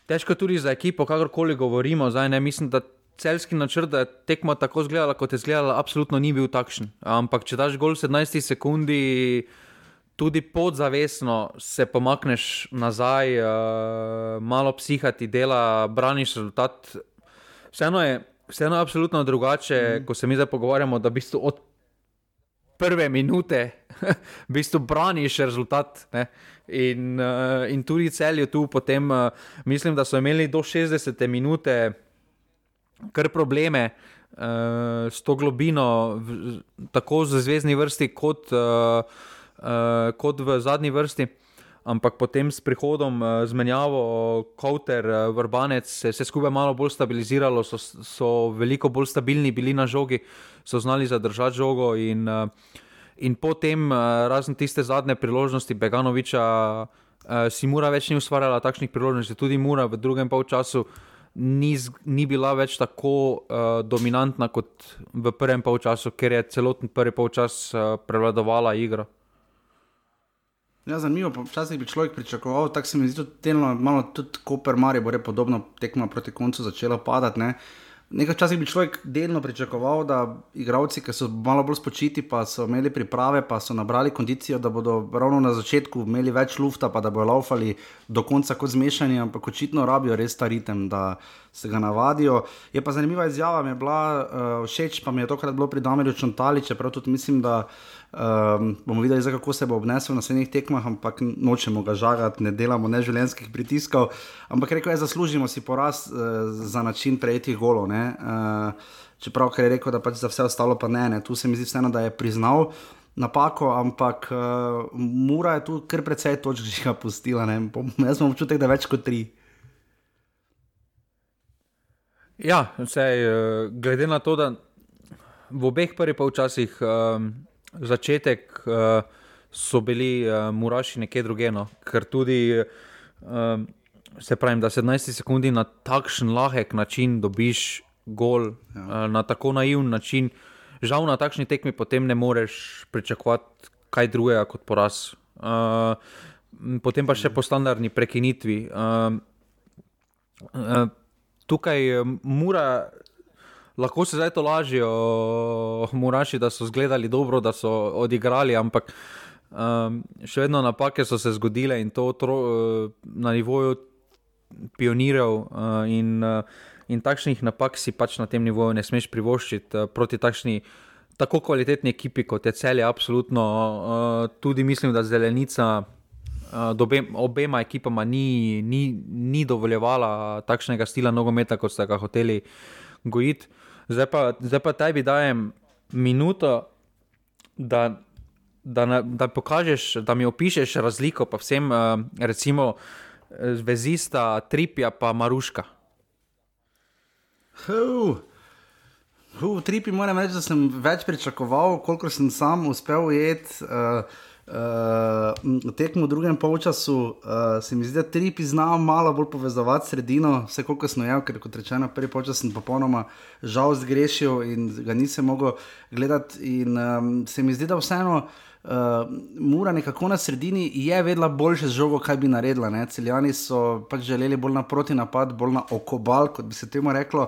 težko tudi za ekipo, kakorkoli govorimo. Zdaj, ne, mislim, da celski načrt, da je tekmo tako izgledala, kot je izgledala, absolutno ni bil takšen. Ampak če daš gol 17 sekundi tudi podzavestno se pomakneš nazaj, uh, malo psihati, dela, braniš rezultat. Vseeno je, vseeno je absolutno drugače, mm. ko se mi zdaj pogovarjamo, da v bistvu od prve minute v bistvu braniš rezultat. Ne? In, uh, in tudi cel je tu, potem uh, mislim, da so imeli do 60 minute kar probleme. Uh, s to globino, v, tako z zvezdni vrsti, kot uh, uh, kot v zadnji vrsti. Ampak potem s prihodom, uh, zmenjavo, Kowter, uh, Vrbanec, se je vse skupaj malo bolj stabiliziralo, so, so veliko bolj stabilni bili na žogi, so znali zadržati žogo. In, uh, in potem, uh, razen tiste zadnje priložnosti, Beganoviča, uh, si mora več ni ustvarjala takšnih priložnosti, tudi mora v drugem polčasu. Ni, ni bila več tako uh, dominantna kot v prvem polčasu, ker je celoten prvi polčas uh, prevladovala igra. Ja, zanimivo, včasih bi človek pričakoval, tako se mi zdi tudi delno, malo tudi Koper Mari bo podobno tekma proti koncu začela padati. Ne? Nekaj časa bi človek delno pričakoval, da igravci, ki so malo bolj spočiti, pa so imeli priprave, pa so nabrali kondicijo, da bodo ravno na začetku imeli več lufta, pa da bodo laufali do konca kot zmešani, ampak očitno rabijo res ta ritem, da se ga navadijo. Je pa zanimiva izjava, mi je bila uh, všeč, pa mi je tokrat bilo pri Damerju Čontali, čeprav tudi mislim, da. Um, bomo videli, zdaj, kako se bo obnesel na naslednjih tekmah, ampak nočemo ga žagati, ne delamo neživljenjskih pritiskov. Ampak rekel je, zaslužimo si poraz uh, za način prejetih golov. Uh, čeprav je rekel, da pač za vse ostalo pa ne, ne. Tu se mi zdi vseeno, da je priznal napako, ampak uh, mora je tu kar precej točk že ga pustila. Ne. Jaz imam občutek, da več kot tri. Ja, vsej, glede na to, da v obeh prvih polčasih. Um, začetek uh, so bili uh, Muraši nekje drugje. No? Ker tudi, uh, se pravi, da 17 sekund na takšen lahek način dobiš gol, ja. uh, na tako naiven način. Žal na takšni tekmi potem ne moreš pričakovati kaj drugega kot poraz. Uh, potem pa še po standardni prekinitvi. Uh, uh, tukaj mora lahko se zdaj to lažijo, muraši, da so izgledali dobro, da so odigrali, ampak um, še vedno napake so se zgodile in to tro, uh, na nivoju pionirjev. Uh, in, uh, in takšnih napak si pač na tem nivoju ne smeš privoščiti uh, proti takšni. Tako kvalitetni ekipi kot je cel, je absolutno uh, tudi mislim, da zelenica uh, dobe, obema ekipama ni, ni, ni dovoljevala takšnega stila nogometa, kot ste ga hoteli gojiti. Zdaj pa, zdaj pa tebi dajem minuto, da, da, da pokažeš, da mi opišeš razliko, pa vsem, uh, recimo, zvezista, tripja, pa maruška. Uh, uh, tripi moram reči, da sem več pričakoval, koliko sem sam uspel ujeti. Uh, Uh, tekmo v drugem polčasu uh, se mi zdi, da tri znajo malo bolj povezovati sredino, vse koliko smo jeli, ker kot rečeno, prvi polčas sem popolnoma žal zgrešil in ga nisem mogel gledati. In um, se mi zdi, da vseeno uh, mora nekako na sredini je vedela boljše z žogo, kaj bi naredila. Ne? Celjani so pač želeli bolj na proti napad, bolj na okobal, kot bi se temu reklo.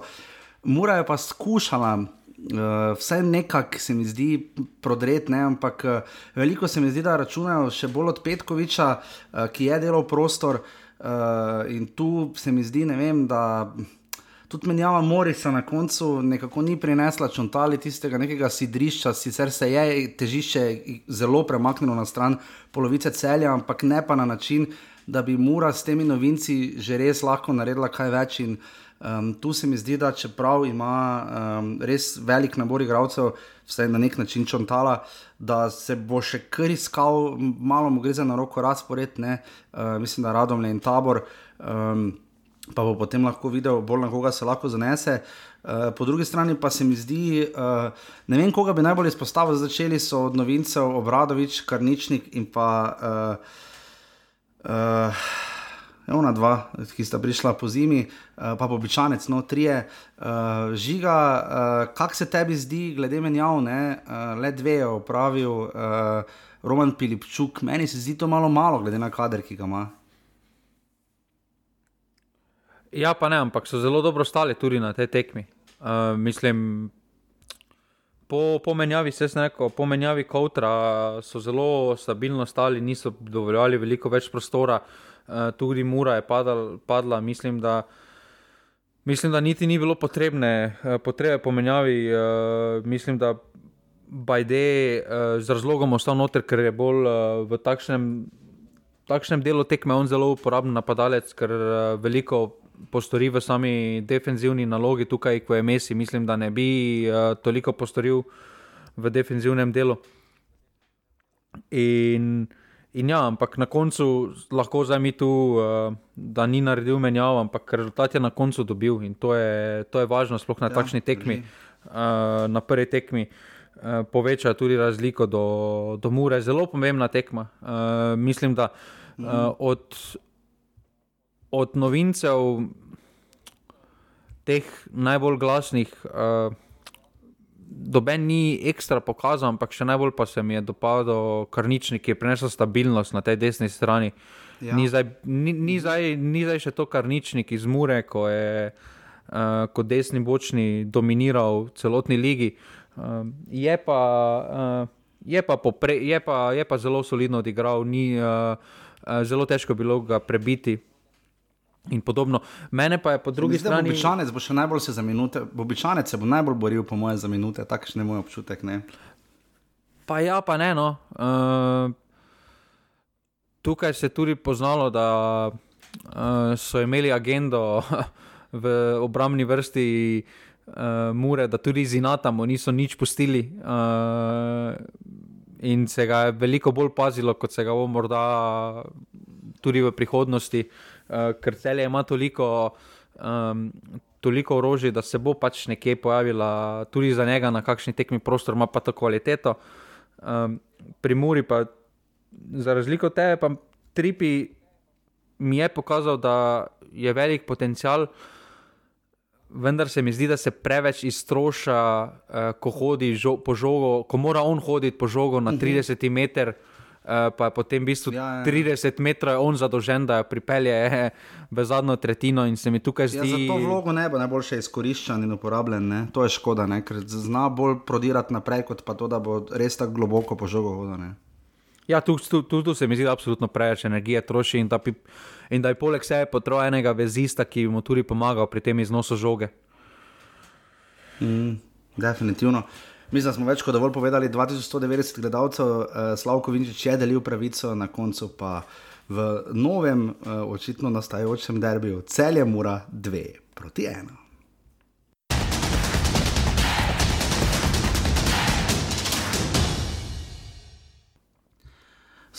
Mura je pa skušala uh, vse nekako se mi zdi prodret, ne? ampak uh, veliko se mi zdi, da računajo še bolj od Petkoviča, uh, ki je delal prostor. Uh, in tu se mi zdi, vem, da tudi menjava Morisa na koncu nekako ni prinesla čontali tistega nekega sidrišča, sicer se je težišče zelo premaknilo na stran polovice celja, ampak ne pa na način, da bi Mura s temi novinci že res lahko naredila kaj več. In, uh, Um, tu se mi zdi, da čeprav ima um, res velik nabor igralcev, vsaj na nek način čontala, da se bo še kar iskal, malo mu gre za na roko razpored, uh, mislim, da radom le in tabor. Um, Pa bo potem lahko videl, bolj na koga se lahko zanese. Uh, po drugi strani pa se mi zdi, uh, ne vem, koga bi najbolj izpostavil. Začeli so od novincev Obradovič, Karničnik in pa. Uh, uh, ona dva, ki sta prišla po zimi, uh, pa običajnec, no, trije, uh, žiga, uh, kak se tebi zdi, glede menjav, ne, uh, le dve je opravil, uh, Roman Pilipčuk, meni se zdi to malo malo, glede na kader, ki ga ima. Ja, pa ne, ampak so zelo dobro stali tudi na tej tekmi. Uh, mislim, po, po menjavi Sesneko, po menjavi Kowtra so zelo stabilno stali, niso dovoljevali veliko več prostora, uh, tudi Mura je padal, padla. Mislim da, mislim, da niti ni bilo potrebne, uh, potrebe po menjavi. Uh, mislim, da Bajde z razlogom ostal noter, ker je bolj v takšnem, takšnem delu tekme on zelo uporaben napadalec, ker veliko postori v sami defenzivni nalogi, tukaj, ko je Messi, mislim, da ne bi uh, toliko postoril v defenzivnem delu. In, in ja, ampak na koncu lahko zdaj mi tu, uh, da ni naredil menjav, ampak rezultat je na koncu dobil in to je, to je važno, sploh na ja, takšni tekmi, uh, na prvi tekmi. Uh, poveča tudi razliko do, do Mure, zelo pomembna tekma. Uh, mislim, da uh, od, od novincev, teh najbolj glasnih, uh, doben ni ekstra pokazal, ampak še najbolj pa se mi je dopadlo karničnik, ki je prinesel stabilnost na tej desni strani. Ja. Ni, zdaj, ni, ni, zdaj, ni zdaj še to karničnik iz Mure, ko je uh, kot desni bočni dominiral celotni ligi. Uh, je pa. Uh, Je pa, popre, je, pa, je pa zelo solidno odigral, ni uh, uh, zelo težko bilo ga prebiti in podobno. Mene pa je po drugi Mislim, strani. Običajnec bo še najbolj se za minute, običajnec se bo najbolj boril, po moje, za minute, takšen je moj občutek. Ne? Pa ja, pa ne. No. Uh, tukaj se je tudi poznalo, da uh, so imeli agendo v obrambni vrsti. Uh, mure, da tudi z Inatamo niso nič pustili, uh, in se ga je veliko bolj pazilo, kot se ga bo morda tudi v prihodnosti. Uh, uh, ker celje ima toliko, um, toliko orožja, da se bo pač nekje pojavila tudi za njega na kakšni tekmi prostor, ima pa to kvaliteto. Um, pri Muri pa, za razliko od tebe, pa Tripi mi je pokazal, da je velik potencial. Vendar se mi zdi, da se preveč iztroša, eh, ko hodi žo, po žogu, ko mora on hoditi po žogu na 30 mhm. metrov. Eh, pa je potem v bistvu ja, ja. 30 metrov on zadolžen, da jo pripelje eh, v zadnjo tretjino in se mi tukaj ja, zdi. Ja, za to vlogo ne bo najboljše izkoriščen in uporabljen, ne? to je škoda, ne? ker zna bolj prodirati naprej, kot pa to, da bo res tako globoko po žogu hodil. Ja, tu, tu, tu, tu se mi zdi, da absolutno preveč energije troši in da, bi, in da je poleg sebe potreboval enega vezista, ki mu tudi pomagal pri tem iznosu žoge. Mm, definitivno. Mislim, da smo več kot dovolj povedali. 2190 gledalcev, uh, Slavko Vinčič je delil pravico, na koncu pa v novem, uh, očitno nastajajočem derbiju, celje mora dve proti ena.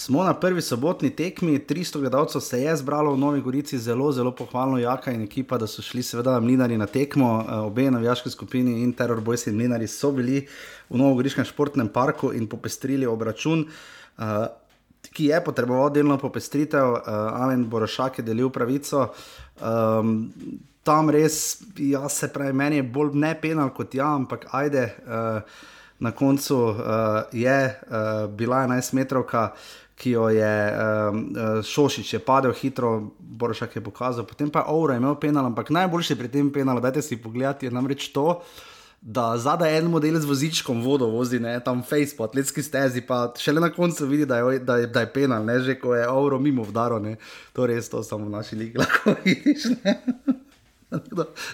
Smo na prvi sobotni tekmi, 300 gledalcev se je zbralo v Novi Gorici, zelo, zelo pohvalno, Jaka in ekipa, da so šli seveda mlinari na tekmo. Eh, obe navijaški skupini in Terror Boys in mlinari so bili v Novogoriškem športnem parku in popestrili obračun. Uh, Ki je potreboval delno popestritev, uh, Alen Borošak je delil pravico. Um, tam res, jaz se pravi, meni je bolj ne penal kot ja, ampak ajde, uh, na koncu uh, je uh, bila 11 metrovka, ki jo je um, Šošič je padel hitro, Borošak je pokazal, potem pa je Ouro imel penal, ampak najboljši pri tem penalu, dajte si pogledati, je namreč to. Da zadaj en model z vozičkom vodo vozi, ne, tam face po atletski stezi, pa šele na koncu vidi, da je, da je, da je penal, ne, že ko je Euro mimo vdaro, ne, to res to samo v naši ligi lahko vidiš, ne.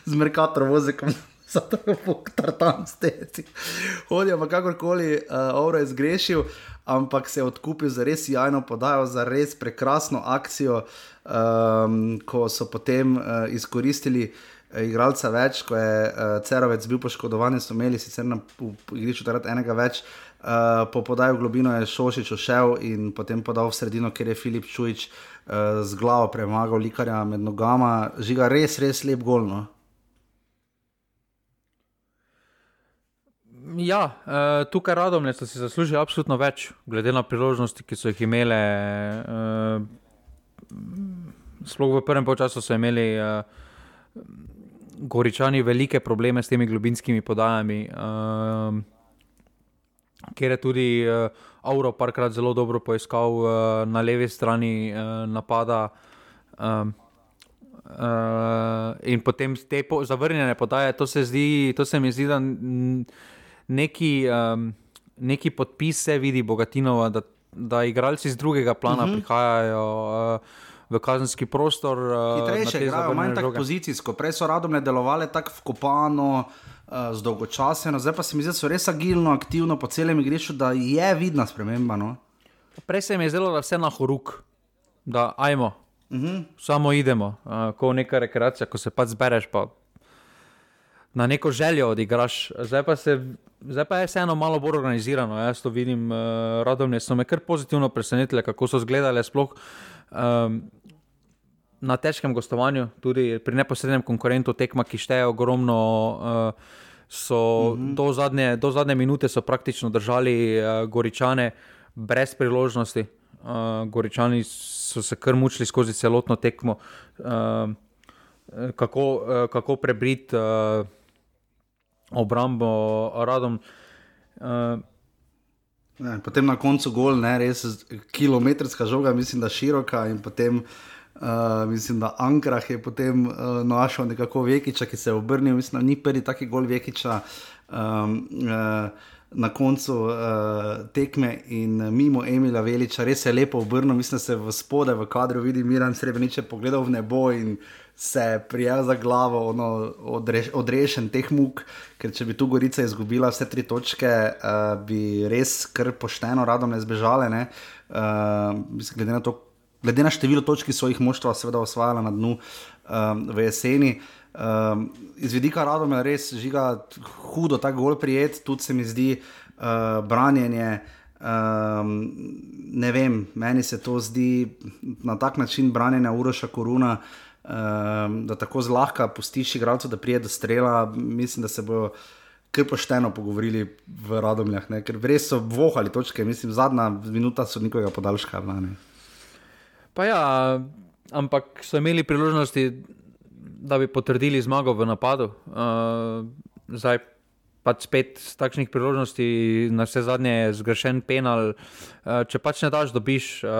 Z Merkator vozikom, zato je pok tartan stezi. Hodijo pa kakorkoli, uh, Euro je zgrešil, ampak se je odkupil za res jajno podajo, za res prekrasno akcijo, um, ko so potem uh, izkoristili. igralca več, ko je uh, Cerovec bil poškodovan, so imeli sicer na igrišču takrat enega več. Uh, po podaju globino je Šošič ošel in potem podal v sredino, kjer je Filip Čujič uh, z glavo premagal likarja med nogama. Žiga res, res lep golno. Ja, uh, tukaj radom je, da si zasluži absolutno več, glede na priložnosti, ki so jih imele. Uh, sploh v prvem času so imeli uh, Goričani velike probleme s temi globinskimi podajami. Uh, Ker je tudi uh, Auro parkrat zelo dobro poiskal uh, na levi strani uh, napada, um, uh, in potem te po, zavrnjene podaje. To se, zdi, to se mi zdi, da neki, um, neki podpis se vidi Bogatinova, da, da igralci z drugega plana uh mhm. -huh. prihajajo. Uh, V kazenski prostor, hitrejše, igrajo manj tako pozicijsko. Prej so radom delovali tako vkopano, uh, zdolgočaseno, zdaj pa se mi zdi, da so res agilno, aktivno po celem igrišču, da je vidna sprememba. No? Prej se mi je zdelo, da vse na horuk, da ajmo, uh mhm. -huh. samo idemo, uh, kot neka rekreacija, ko se pa zbereš, pa na neko željo odigraš. Zdaj pa, se, zdaj pa je vseeno malo bolj organizirano. Jaz to vidim, uh, radovne so me kar pozitivno presenetile, kako so izgledale sploh. Um, Na težkem gostovanju, tudi pri neposrednem konkurentu, tekma, ki šteje ogromno, uh, so mm -hmm. do, zadnje, do zadnje minute praktično držali uh, Goričane brez priložnosti. Uh, Goričani so se kar mučili skozi celotno tekmo, uh, kako, uh, kako prebiti uh, obrambo radom. Uh, ne, potem na koncu gol, ne, res kilometrska žoga, mislim, da široka. In potem uh, mislim, da Ankrah je potem uh, našel nekako Vekiča, ki se je obrnil. Mislim, da ni prvi taki gol Vekiča. Um, uh, Na koncu uh, tekme in mimo Emila Veliča, res je lepo obrnil, mislim, da se v spode v kadru vidi Miran Srebrenic, pogledal v nebo in se prijel za glavo, ono, odreš, odrešen teh muk, ker če bi tu Gorica izgubila vse tri točke, uh, bi res kar pošteno radom ne zbežale. Ne? Uh, glede, na to, glede na število točk, ki so jih moštva seveda osvajala na dnu um, v jeseni. Um, iz vidika radom je res žiga hudo, tako bolj prijet, tudi se mi zdi uh, branjenje. Um, ne vem, meni se to zdi na tak način branjenja Uroša Koruna, uh, um, da tako zlahka pustiš igralcu, da prije do strela. Mislim, da se bodo kar pošteno pogovorili v Radomljah, ne? ker res so vohali točke, mislim, zadnja minuta so nikoga podaljška. Pa ja, ampak so imeli priložnosti, da bi potrdili zmago v napadu. Uh, zdaj, pač spet z takšnih priložnosti, na vse zadnje je zgrešen penal. Eh, če pač ne daš, dobiš. Eh,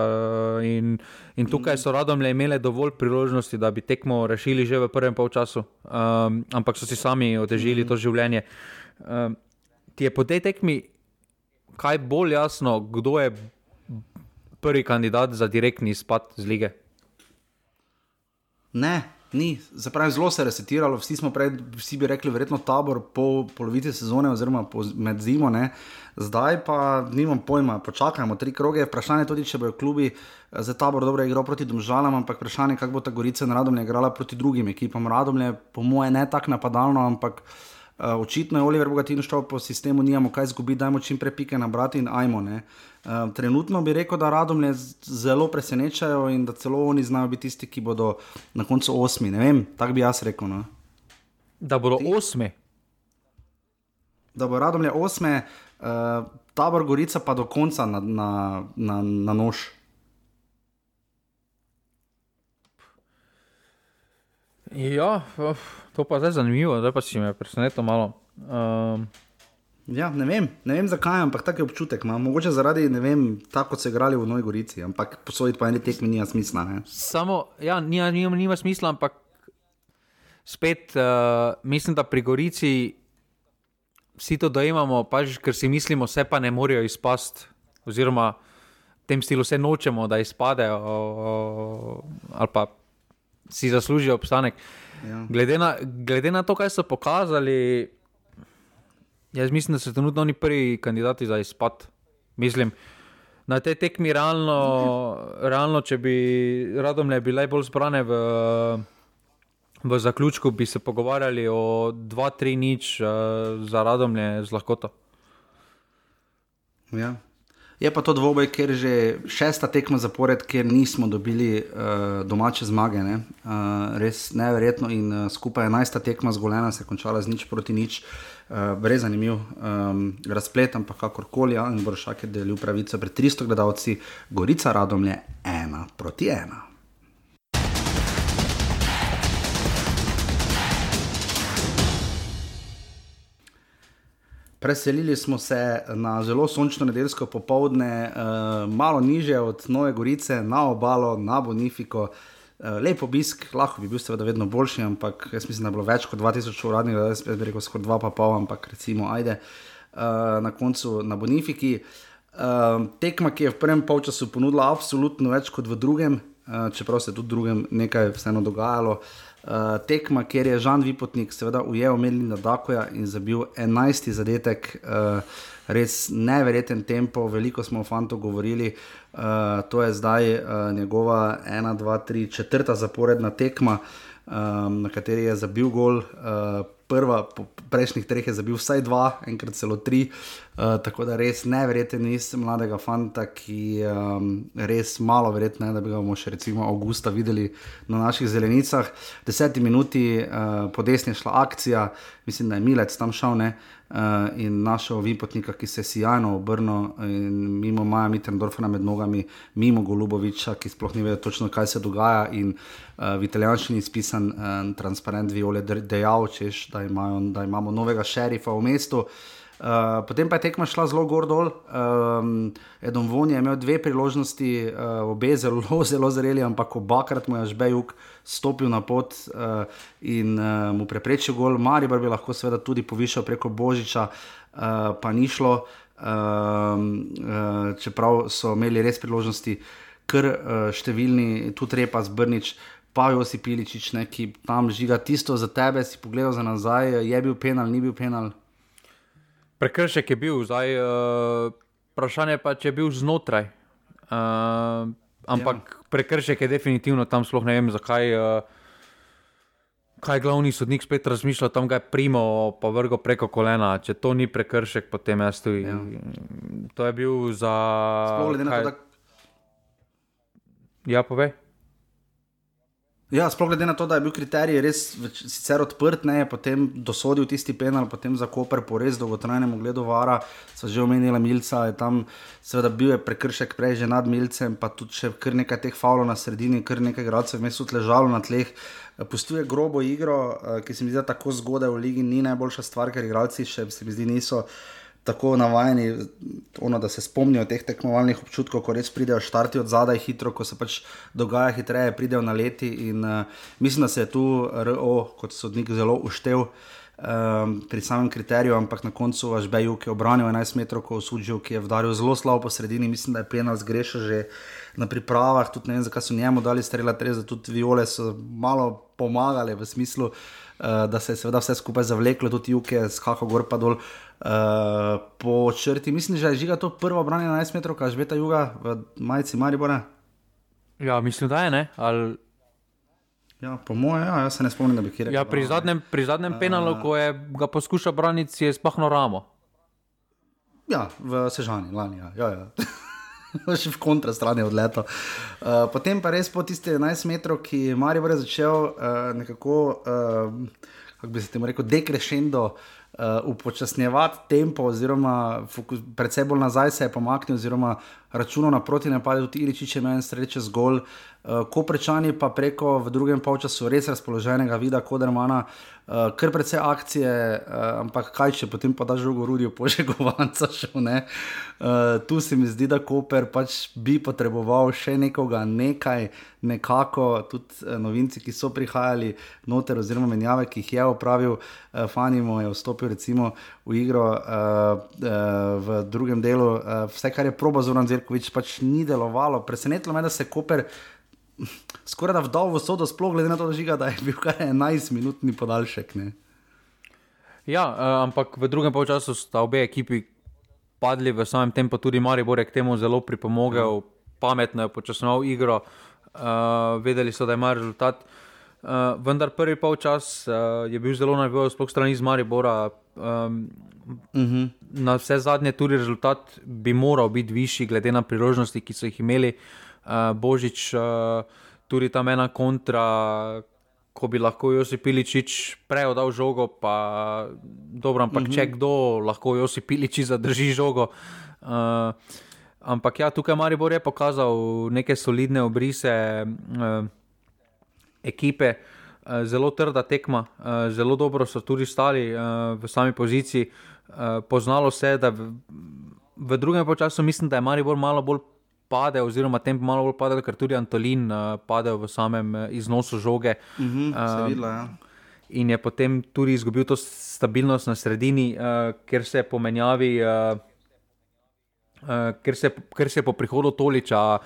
in, in tukaj so radom le imeli dovolj priložnosti, da bi tekmo rešili že v prvem polčasu, um, ampak so si sami otežili to življenje. Um, ti je po tej tekmi kaj bolj jasno, kdo je prvi kandidat za direktni izpad z lige? Ne, Ni, zapravi, zelo se je resetiralo, vsi smo prej, vsi bi rekli, verjetno tabor po polovici sezone, oziroma po, med zimo, ne. zdaj pa nimam pojma, počakajmo tri kroge. Vprašanje je tudi, če bojo klubi eh, za tabor dobro igrali proti Domžalam, ampak vprašanje je, kako bo ta Gorica na Radomlje igrala proti drugim ekipam. Radomlje, po moje, ne tako napadalno, ampak. Uh, očitno je Oliver Bogatin šel po sistemu, nimamo kaj izgubiti, dajmo čim prej pike nabrati in ajmo. Uh, trenutno bi rekel, da radomlje zelo presenečajo in da celo oni znajo biti tisti, ki bodo na koncu osmi. Ne vem, tako bi jaz rekel. No. Da bodo Ti? osmi. Da bo radomlje osme, uh, tabor Gorica pa do konca na, na, na, na nož. Ja, to pa je zanimivo, zdaj pa si me presenetilo malo. Um, ja, ne, vem, ne vem zakaj, ampak tak je občutek. Ma. Mogoče zaradi tega, tako so igrali v Novi Gorici, ampak posoditi po eni tekmi nima smisla. Ne. Samo, ja, nima, nima, nima smisla, ampak spet uh, mislim, da pri Gorici vsi to dojemamo, pač, ker si mislimo, vse pa ne morejo izpasti. Oziroma, v tem stilu vse nočemo, da izpadejo, ali pa si zaslužijo obstanek. Ja. Glede, na, glede na to, kaj so pokazali, jaz mislim, da so trenutno oni prvi kandidati za izpad. Mislim, na tej tekmi, realno, realno če bi radom le bile bolj zbrane v, v zaključku bi se pogovarjali o 2-3 nič uh, za radomlje z lahkoto. Ja. Je pa to dvoboj, ker že šesta tekma zapored, ker nismo dobili uh, domače zmage. Ne? Uh, res neverjetno in uh, skupaj enajsta tekma zgoljena se je končala z nič proti nič. Uh, brez zanimiv um, razplet, ampak kakorkoli, in Boršak je delil pravico pred 300 gledalci, Gorica Radomlje ena proti ena. Preselili smo se na zelo sončno nedeljsko popoldne, uh, malo niže od Nove Gorice, na obalo, na Bonifiko. Uh, lep obisk, lahko bi bil seveda vedno boljši, ampak jaz mislim, da je bilo več kot 2000 uradnih, jaz bi rekel skoraj 2,5, ampak recimo, ajde uh, na koncu na Bonifiki. Uh, tekma, ki je v prvem polčasu ponudila absolutno več kot v drugem, uh, čeprav se je tudi v drugem nekaj vseeno dogajalo. Uh, tekma, kjer je Žan Vipotnik seveda ujel Melina Dakoja in zabil 11. zadetek, uh, res neverjeten tempo, veliko smo o fantu govorili. Uh, to je zdaj uh, njegova 1, 2, 3, četrta zaporedna tekma, um, na kateri je zabil gol. Uh, prva, po prejšnjih treh je zabil vsaj dva, enkrat celo tri. Uh, tako da res neverjeten iz mladega fanta, ki je um, res malo verjetno, da bi ga bomo še recimo avgusta videli na naših zelenicah. Deseti minuti uh, po desni je šla akcija, mislim, da je Milec tam šel. Ne? Uh, in našel Vipotnika, ki se je sjajno obrnil, mimo Maja Mitrendorfa med nogami, mimo Goluboviča, ki sploh ni vedel točno, kaj se dogaja. In uh, v italijanščini spisan uh, transparent Viole dejal, češ, da, imajo, da imamo novega šerifa v mestu. Uh, potem pa je tekma šla zelo gor dol. Um, Edom Von je imel dve priložnosti, uh, obe zelo, zelo zreli, ampak obakrat mu je Žbejuk stopil na pot uh, in uh, mu preprečil gol. Maribor bi lahko seveda tudi povišal preko Božiča, uh, pa ni šlo, uh, uh, čeprav so imeli res priložnosti, ker uh, številni, tudi repa zbrnič. Pa jo si piličič, ki tam žiga tisto za tebe, si pogledal za nazaj, je bil penal, ni bil penal. Prekršek je bil, zdaj uh, vprašanje pa, če je bil znotraj. Uh, Ampak ja. prekršek je definitivno tam, sploh ne vem, zakaj. Uh, kaj glavni sodnik spet razmišlja, tam ga je primo, pa vrgo preko kolena. Če to ni prekršek, potem jaz tu. Ja. To je bil za. Sploh ne vem, kako. Ja, povej. Ja, sploh glede na to, da je bil kriterij res sicer odprt, ne, potem dosodil tisti penal, potem za Koper po res dolgotrajnem ogledu vara, so že omenili Milca, je tam seveda bil je prekršek prej že nad Milcem, pa tudi še kar nekaj teh faulov na sredini, kar nekaj gradcev vmes ležalo na tleh. Pustuje grobo igro, eh, ki se mi zdi tako zgodaj v ligi, ni najboljša stvar, ker igralci še se mi zdi niso tako navajeni, ono, da se spomnijo teh tekmovalnih občutkov, ko res pridejo štarti od zadaj hitro, ko se pač dogaja hitreje, pridejo na leti. In, uh, mislim, da se je tu RO kot sodnik zelo uštev. Um, pri samem kriteriju, ampak na koncu vaš Bejuk je obranil 11 metrov, ko osuđil, ki je vdaril zelo slabo po sredini. Mislim, da je penal zgrešil že na pripravah, tudi ne vem, zakaj so njemu dali streljati, res tudi viole so malo pomagale v smislu, uh, da se je seveda vse skupaj zavleklo, tudi juke, skako gor pa dol. Uh, Uh, po črti, mislim, da je žiga to prvo branje na 11 metrov, kaj že beta juga v majici Maribora. Ja, mislim, da je ne. Ali... Ja, po mojem, ja, jaz se ne spomnim, da bi kjer. Ja, pri zadnjem, pri zadnjem uh, penalu, ko je ga poskušal braniti, je spahno ramo. Ja, v Sežani, lani. Ja, ja. ja. Še v kontra strani od leta. Uh, potem pa res po tiste 11 metrov, ki je Maribor začel uh, nekako, uh, kako bi se temu rekel, dekrešendo. Uh, upočasnjevati tempo, oziroma predvsem bolj nazaj se je pomaknil, oziroma računal naproti napadu, tudi Iličič je imel sreče zgolj. Uh, ko prečani pa preko v drugem polčasu res razpoloženega vida, kot da ima kar precej akcije, uh, ampak kaj če potem pa daš žogo rudijo, požegovanca še ne. Uh, tu se mi zdi, da Koper pač bi potreboval še nekoga, nekaj, nekako, tudi novinci, ki so prihajali noter, oziroma menjave, ki jih je opravil, Fanimo je vstopil recimo v igro v drugem delu, vse kar je proba Zoran Zirkovič pač ni delovalo. Presenetilo me, da se Koper skoraj da vdal v sodo, sploh glede na to, žiga, da je bil kar 11-minutni podaljšek. Ne? Ja, uh, ampak v drugem času sta obe ekipi padli v samem tempu, tudi Maribor je k temu zelo pripomogel, ja. pametno je počasnoval igro, uh, vedeli so, da ima rezultat. Uh, vendar prvi polčas uh, je bil zelo najbolj, sploh strani iz Maribora. Um, uh Mhm. -huh. Na vse zadnje tudi rezultat bi moral biti višji, glede na priložnosti, ki so jih imeli. Uh, Božič, uh, tudi tam ena kontra, ko bi lahko Josip Piličič prej oddal žogo, pa dobro, ampak uh -huh. če kdo lahko Josip Piličič zadrži žogo. Uh, ampak ja, tukaj Maribor je pokazal neke solidne obrise. Uh, ekipe, uh, zelo trda tekma, uh, zelo dobro so tudi stali uh, v sami poziciji. Uh, poznalo se je, da v, v drugem času mislim, da je Maribor malo bolj padel, oziroma tempo malo bolj padel, ker tudi Antolin uh, padel v samem uh, iznosu žoge. -huh, uh, videla, ja. In je potem tudi izgubil to stabilnost na sredini, uh, ker se po menjavi, uh, uh, ker, se, ker se po prihodu Toliča.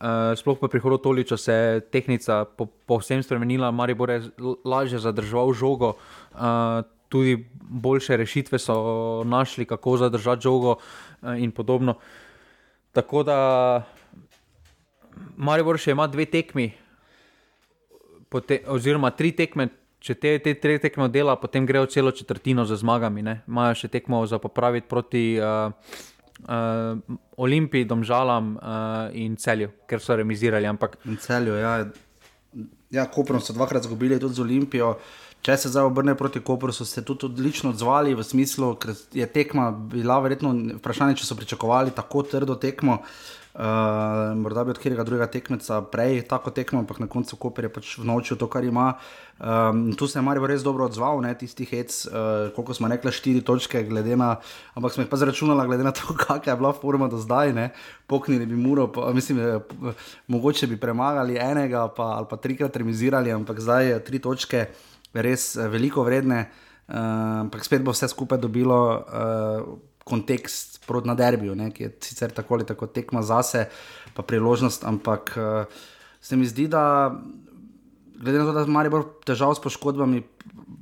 Uh, sploh po prihodu Toliča se je tehnika po, povsem spremenila, Maribor je lažje zadržal žogo, uh, tudi boljše rešitve so našli, kako zadržati žogo uh, in podobno. Tako da Maribor še ima dve tekmi, te, oziroma tri tekme. Če te, te tri tekme dela, potem grejo celo četrtino za zmagami. Imajo še tekmo za popraviti proti uh, uh, Olimpiji, Domžalam uh, in celju, ker so remizirali. Ampak... In celju, ja. ja Koprom so dvakrat izgubili, tudi z Olimpijo. Če se zdaj obrne proti Kopru, so se tudi odlično odzvali v smislu, ker je tekma bila verjetno vprašanje, če so pričakovali tako trdo tekmo. Uh, morda bi od katerega drugega tekmeca prej tako tekmo, ampak na koncu Koper je pač vnočil to, kar ima. Um, tu se je Marijo res dobro odzval, ne tisti hec, uh, koliko smo rekli, štiri točke, na, ampak smo jih pa zračunali, glede na to, kakšna je bila forma do zdaj. Ne. Poknili bi muro, pa, mislim, mogoče bi premagali enega pa, ali pa trikrat remizirali, ampak zdaj je tri točke res veliko vredne, uh, ampak spet bo vse skupaj dobilo. Uh, kontekst proti na derbiju, ne, ki je sicer tako ali tako tekma zase, pa priložnost, ampak uh, se mi zdi, da glede na to, da ima bolj težav s poškodbami,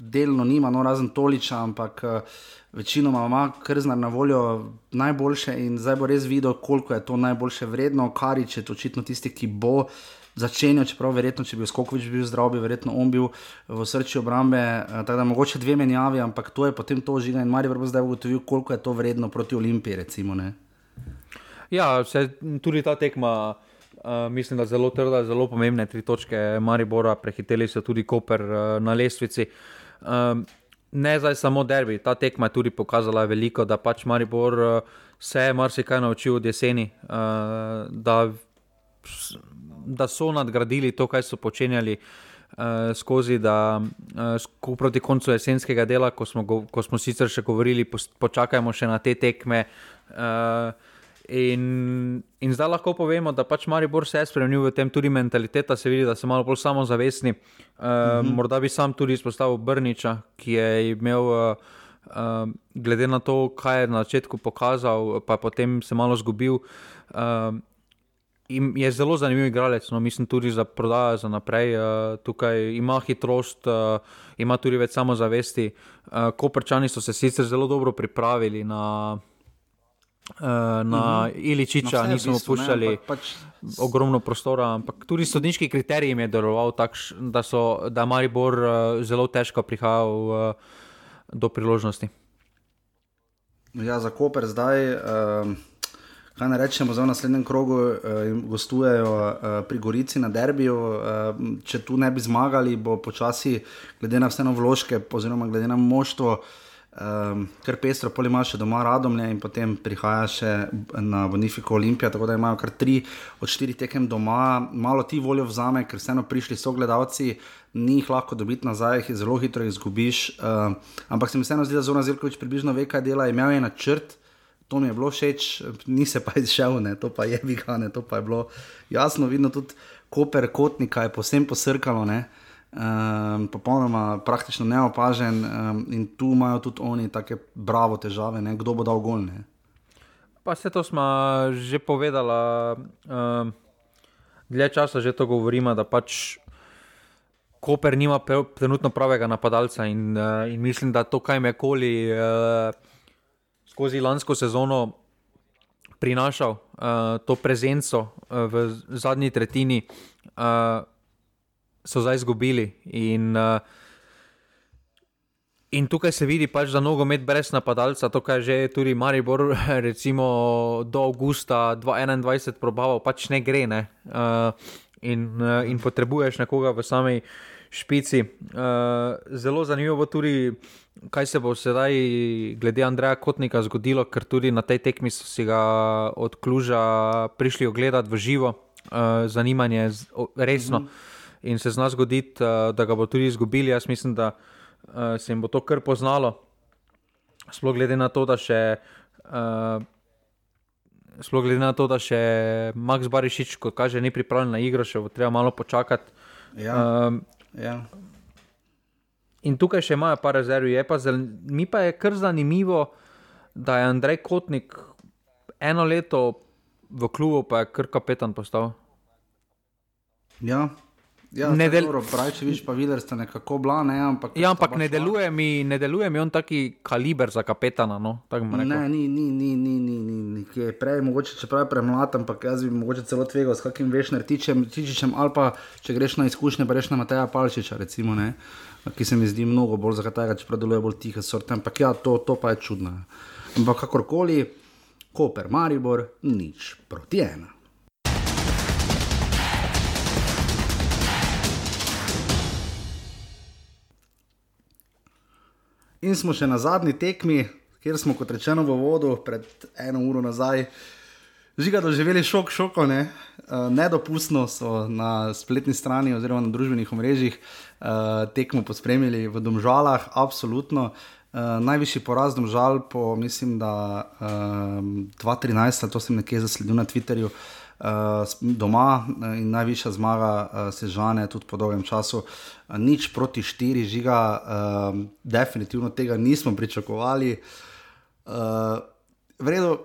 delno nima, no razen toliča, ampak uh, večinoma ima krznar na voljo najboljše in zdaj bo res videl, koliko je to najboljše vredno, karič je očitno tisti, ki bo začenjal, čeprav verjetno, če bi Skokovič bil zdrav, bi verjetno on bil v srcu obrambe. Tako da mogoče dve menjavi, ampak to je potem to žiga in Marijo bo zdaj ugotovil, koliko je to vredno proti Olimpiji. Recimo, ja, vse, tudi ta tekma. Uh, mislim, da je zelo trda, zelo pomembne tri točke Maribora, prehiteli so tudi Koper uh, na lestvici. Um, ne zdaj samo derbi, ta tekma je tudi pokazala veliko, da pač Maribor uh, se je marsikaj naučil od jeseni, uh, da da so nadgradili to, kar so počenjali uh, skozi, da uh, proti koncu jesenskega dela, ko smo, go, ko smo sicer še govorili, počakajmo še na te tekme. Uh, In, in zdaj lahko povemo, da pač Maribor se je spremenil v tem, tudi mentaliteta se vidi, da so malo bolj samozavestni. Uh, -huh. Morda bi sam tudi izpostavil Brniča, ki je imel, uh, uh, glede na to, kaj je na začetku pokazal, pa potem se malo zgubil. Uh, je zelo zanimiv igralec, no, mislim tudi za prodajo za naprej. Uh, tukaj ima hitrost, uh, ima tudi več samozavesti. Uh, Koprčani so se sicer zelo dobro pripravili na. Na uh -huh. Iličiča no, nismo puščali pač... ogromno prostora, ampak tudi sodniški kriterij je deloval tako, da, da je Maribor uh, zelo težko prihajal uh, do priložnosti. Ja, za Koper zdaj. Uh kaj ne rečemo, za naslednjem krogu uh, gostujejo uh, pri Gorici na derbiju. Uh, če tu ne bi zmagali, bo počasi, glede na vseeno vložke, oziroma glede na moštvo. Um, ker pestro pol ima še doma radomlje in potem prihaja še na Bonifiko Olimpija, tako da imajo kar tri od štirih tekem doma, malo ti voljo vzame, ker vseeno prišli so gledalci, ni jih lahko dobiti nazaj, jih zelo hitro izgubiš. Uh, ampak se mi vseeno zdi, da Zona Zirkovič približno ve, kaj dela, imel je načrt, to mi je bilo všeč, ni se pa izšel, ne, to pa je vigane, to pa je bilo jasno, vidno tudi koper kotnika je posebno posrkalo, ne, um, popolnoma praktično neopažen um, in tu imajo tudi oni take bravo težave, ne, kdo bo dal gol. Ne. Pa se to smo že povedali, um, dlje časa že to govorimo, da pač. Koper nima trenutno pravega napadalca in, uh, in mislim, da to, kaj me koli uh, skozi lansko sezono prinašal uh, to prezenco uh, v zadnji tretjini, uh, so zdaj izgubili. In, uh, in tukaj se vidi, pač, da nogomet brez napadalca, to kar že tudi Maribor, recimo do avgusta 2021, probaval, pač ne gre. Ne? Uh, in, uh, in potrebuješ nekoga v sami špici. Uh, zelo zanimivo bo tudi, kaj se bo sedaj, glede Andreja Kotnika, zgodilo, ker tudi na tej tekmi so si ga od Kluža prišli ogledati v živo, uh, zanimanje resno. Mm -hmm. In se zna zgoditi, uh, da ga bo tudi izgubili. Jaz mislim, da uh, se jim bo to kar poznalo. Sploh glede na to, da še. Uh, Sploh glede na to, da še Max Barišič, kot kaže, ni pripravljen na igro, še bo treba malo počakati. Ja. Um, Ja. In tukaj še imajo par rezerv, pa zel... mi pa je kar zanimivo, da je Andrej Kotnik eno leto v klubu, pa je kar kapetan postal. Ja, Ja, ne deluje. Pravi, če vidiš, pa vidiš, da je nekako bila. Ne, ampak ja, ampak ne deluje, mi, ne deluje mi on taki kaliber za kapetana. No, ne, ni, ni, ni, ni, ni, ni, ni. Je prej, mogoče, čeprav je premlad, ampak jaz bi mogoče celo tvegal s kakim vešner tičem, tičem ali pa če greš na izkušnje, pa greš na Mateja Palčiča, recimo, ne, ki se mi zdi mnogo bolj za katerega, čeprav deluje bolj tiho sort. Ampak ja, to, to pa je čudno. Ampak kakorkoli, Koper, Maribor, nič proti ena. In smo še na zadnji tekmi, kjer smo, kot rečeno, v vodu, pred eno uro nazaj, žiga doživeli šok, šoko, ne? uh, nedopustno so na spletni strani oziroma na družbenih omrežjih uh, tekmo pospremili v Domžalah, absolutno. Uh, najvišji poraz Domžal po, mislim, da uh, 2013, to sem nekje zasledil na Twitterju. Uh, doma eh, in najvišja zmaga uh, se žane tudi po dolgem času. Nič proti štiri žiga, uh, definitivno tega nismo pričakovali. Uh, Vredo,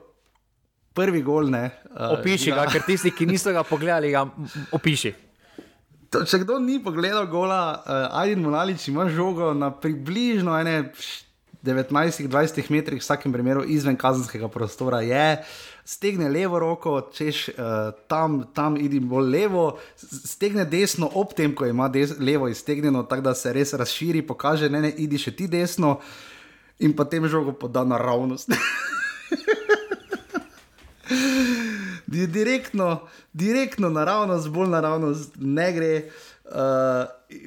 prvi gol ne. Uh, opiši žiga. ga, ker tisti, ki niso ga pogledali, ga opiši. To, če kdo ni pogledal gola, uh, Aiden Monalič ima žogo na približno 19-20 metrih, v vsakem primeru izven kazenskega prostora. Je, uh, stegne levo roko, češ uh, tam, tam idi bolj levo, stegne desno, ob tem, ko ima des, levo iztegnjeno, tako da se res razširi, pokaže, ne, ne, idi še ti desno in potem žogo poda naravnost. direktno, direktno naravnost, bolj naravnost ne gre. Uh,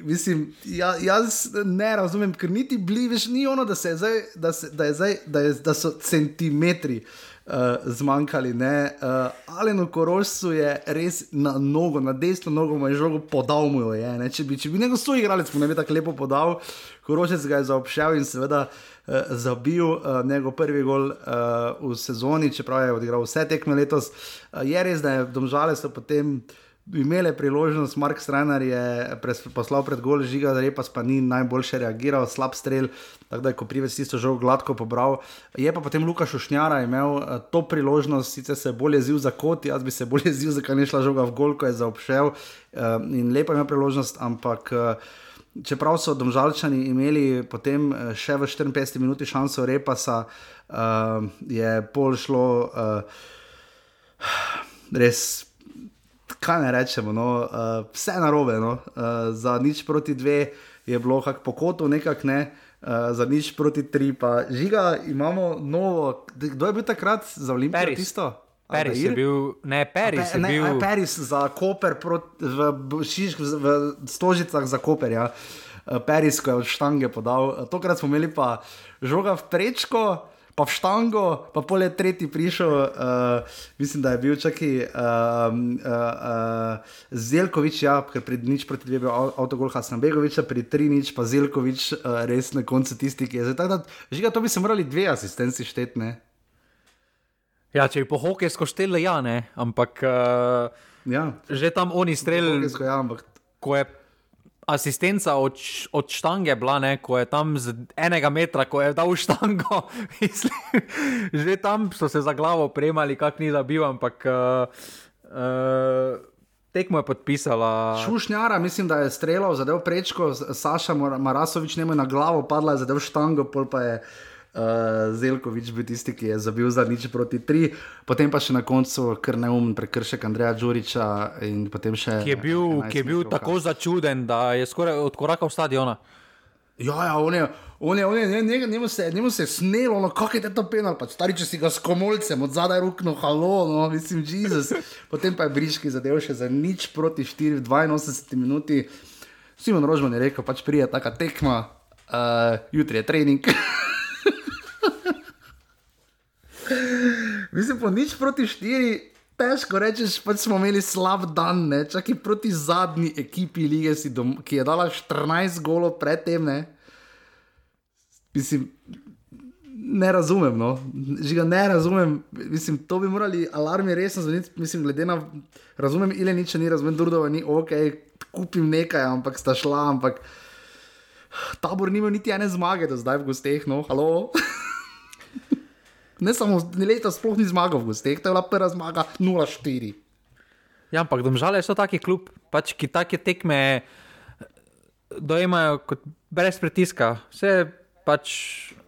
mislim, ja, jaz ne razumem, ker niti bližje ni ono, da, zdaj, da, se, da, zdaj, da, je, da so centimetri uh, zmanjkali. Uh, Aleno Korosu je res na nogo, na desno nogo, moj žogo podal mu je. Če bi, če bi nekdo svoj igralec mu ne bi tako lepo podal, Korošec ga je zaobšel in seveda uh, zabil uh, njegov prvi gol uh, v sezoni, čeprav je odigral vse tekme letos. Uh, je res, da je domžale so potem imele priložnost, Mark Strajner je poslal pred gol, žiga, da repas pa ni najboljše reagiral, slab strel, tako da je Koprivec tisto žog gladko pobral. Je pa potem Lukaš Ušnjara imel uh, to priložnost, sicer se je bolje zil za kot, jaz bi se bolje zil, zakaj ni šla žoga v gol, ko je zaobšel uh, in lepo ima priložnost, ampak. Uh, Čeprav so domžalčani imeli potem še v 54 minuti šanso repasa, uh, je pol šlo uh, res kaj ne rečemo, no, uh, vse narobe. No. Uh, za nič proti dve je bilo kako po kotu, nekak ne. Uh, za nič proti tri, pa žiga, imamo novo. Kdo je bil takrat za Olimpijo? Tisto? Paris je bil, ne, Paris je bil. Ne, Paris za Koper, proti, v, šiš, v, v Stožicah za Koper, ja. Paris, ko je od štange podal. Tokrat smo imeli pa žoga v prečko pa v štango, pa pol je tretji prišel, uh, mislim, da je bil čakaj uh, uh, uh, Zelkovič, ja, ker pred nič proti dvema bil avtogol Hasan Begovič, pri tri nič pa Zelkovič, uh, res na koncu tisti, ki je zdaj. Žiga, to bi se morali dve asistenci štetne. Ja, če bi po hokejsko štele, ja, ne, ampak uh, ja. že tam oni streljali. Ja, ampak... Ko je asistenca od, od štange, bila, ne, ko je tam z enega metra, ko je dal štango. Mislim, že tam so se za glavo premali, kak ni zabil, ampak. Uh, uh, Tekmo je podpisala. Šušnjara, mislim, da je streljal, zadev prečko, Saša Marasovič, njemu je na glavo padla, zadev štango, pol pa je. Zelkovič bil tisti, ki je zabil za nič proti tri, potem pa še na koncu kar neumen prekršek Andreja Đuriča. Ki je bil, ki je bil tako začuden, da je skoraj odkorakal stadiona. Ja, ja, on je, on je, on je, njemu, njemu se, njemu se je snelo, no, kako je to penal, pa stari, če si ga s komolcem od zadaj rukno, halo, no, mislim, Jezus. Potem pa je Briški zadev še za nič proti 4 v 82 minuti. Simon Rožman je rekel, pač prija taka tekma, uh, jutri je trening. mislim, po nič proti 4. Težko rečeš, pač smo imeli slab dan, čak in proti zadnji ekipi lige, dom, ki je dala 14 golov predtem. Ne? Mislim, ne razumem. No? Žiga, ne razumem. Mislim, to bi morali alarmi resno zvoniti. Mislim, glede na. Razumem, ili nič ni, razumem, Durdova ni, ok, kupim nekaj, ampak sta šla, ampak tabor ni imel niti ene zmage, da zdaj v gosteh, no, halo. Ne samo leta, sploh ni zmagal v gostih, to je bila prva zmaga 0-4. Ja, ampak domžale so taki klub, pač, ki take tekme dojemajo kot brez pritiska. Vse pač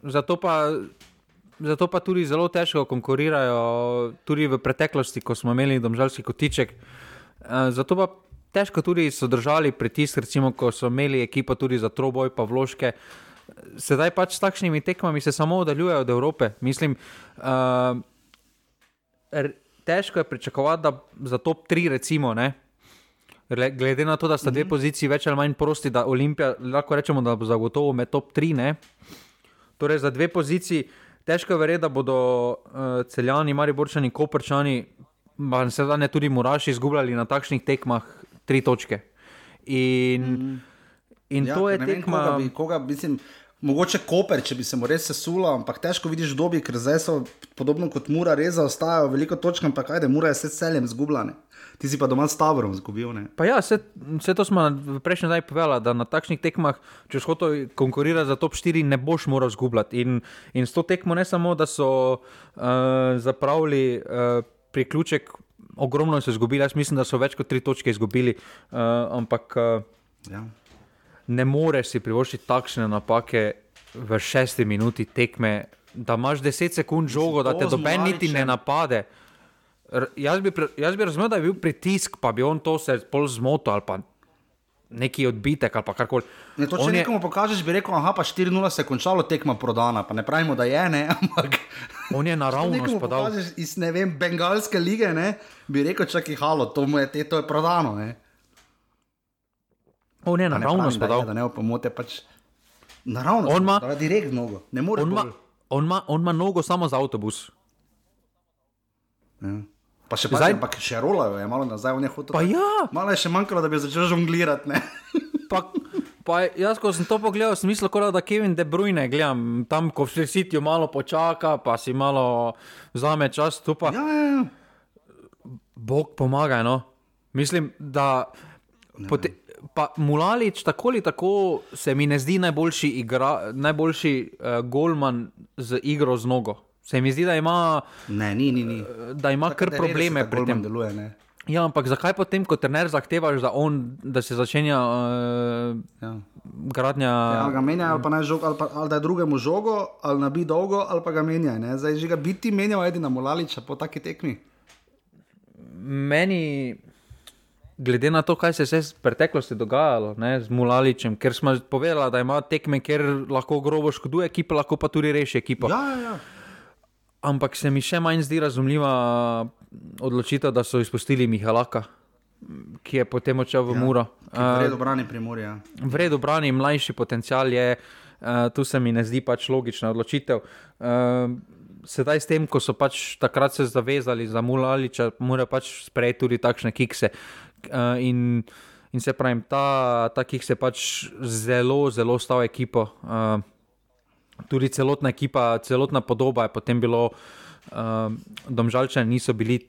zato pa. Zato pa tudi zelo težko konkurirajo, tudi v preteklosti, ko smo imeli domžalski kotiček. Eh, zato pa težko tudi so držali pritisk, recimo, ko so imeli ekipo tudi za troboj, pa vložke sedaj pač s takšnimi tekmami se samo oddaljujejo od Evrope. Mislim, uh, težko je pričakovati, da za top 3, recimo, ne, glede na to, da sta dve mhm. poziciji več ali manj prosti, da Olimpija lahko rečemo, da bo zagotovo med top 3. Ne. Torej, za dve poziciji težko je verjeti, da bodo uh, celjani, mari borčani, koprčani, pa se da ne tudi moraši, izgubljali na takšnih tekmah tri točke. In, mm. in ja, to je tekma, ki bi, koga, mislim, Mogoče Koper, če bi se mu res sesulo, ampak težko vidiš dobi, ker zdaj so podobno kot Mura, res zaostajajo veliko točk, ampak ajde, Mura je vse celjem zgubljene. Ti si pa doma s taborom zgubil. Ne? Pa ja, vse to smo v prejšnjem dnevu povedali, da na takšnih tekmah, če hočeš konkurirati za top 4, ne boš moral zgubljati. In, in s to tekmo ne samo, da so uh, zapravili uh, priključek, ogromno so izgubili, jaz mislim, da so več kot tri točke izgubili, uh, ampak. Uh, ja ne moreš si privoščiti takšne napake v šesti minuti tekme, da imaš deset sekund žogo, da te doben niti ne napade. R jaz, bi, jaz bi razumel, da je bil pritisk, pa bi on to se pol zmotil ali pa neki odbitek ali karkoli. Ne, to, če on nekomu je... pokažeš, bi rekel, aha, pa 4-0 se je končalo tekma prodana, pa ne pravimo, da je ne, ampak. On je naravno spodal. Iz ne vem, bengalske lige, ne, bi rekel, čakaj, halo, to, je, te, to je prodano. Ne. On je naravno spadal. Da ne pomote, pač naravno. On ima direkt nogo, ne more. On on, ima, on ima nogo samo za avtobus. Ja. Pa še zdaj, ampak še rolajo, je malo nazaj v nehoto. Pa ja. Malo je še manjkalo, da bi začel žonglirati. pa, pa jaz, ko sem to pogledal, sem mislil, da Kevin De Bruyne gledam tam, ko vsi sitijo malo počaka, pa si malo vzame čas tu pa. Ja, ja, ja. Bog pomaga, no. Mislim, da. Pote, pa Mulalič, tako ali tako, se mi ne zdi najboljši, igra, najboljši uh, golman z igro z nogo. Se mi zdi, da ima, ne, ni, ni, ni. Eh, da ima kar probleme pri tem. Deluje, ja, ampak zakaj potem, ko trener zahtevaš, da, on, da se začenja uh, ja. gradnja? Ja, ali ga menja, ali, pa žog, ali, pa, ali da je drugemu žogo, ali nabi dolgo, ali pa ga menja. Ne? Zdaj že ga biti menjal, edina Mulaliča po taki tekmi. Meni glede na to, kaj se je v preteklosti dogajalo ne, z Mulaličem, ker smo povedali, da ima tekme, ker lahko grobo škoduje ekipa, lahko pa tudi reši ekipo. Ja, ja, ja. Ampak se mi še manj zdi razumljiva odločitev, da so izpustili Mihalaka, ki je potem odšel v ja, Muro. Vredo brani primorja. Vredo brani, mlajši potencial je, uh, tu se mi ne zdi pač logična odločitev. Uh, sedaj s tem, ko so pač takrat se zavezali za Mulaliča, morajo pač sprejeti tudi takšne kikse. Uh, in, in se pravi, ta, ta kiks je pač zelo, zelo stal ekipo. Uh, tudi celotna ekipa, celotna podoba je potem bilo, uh, domžalčani niso bili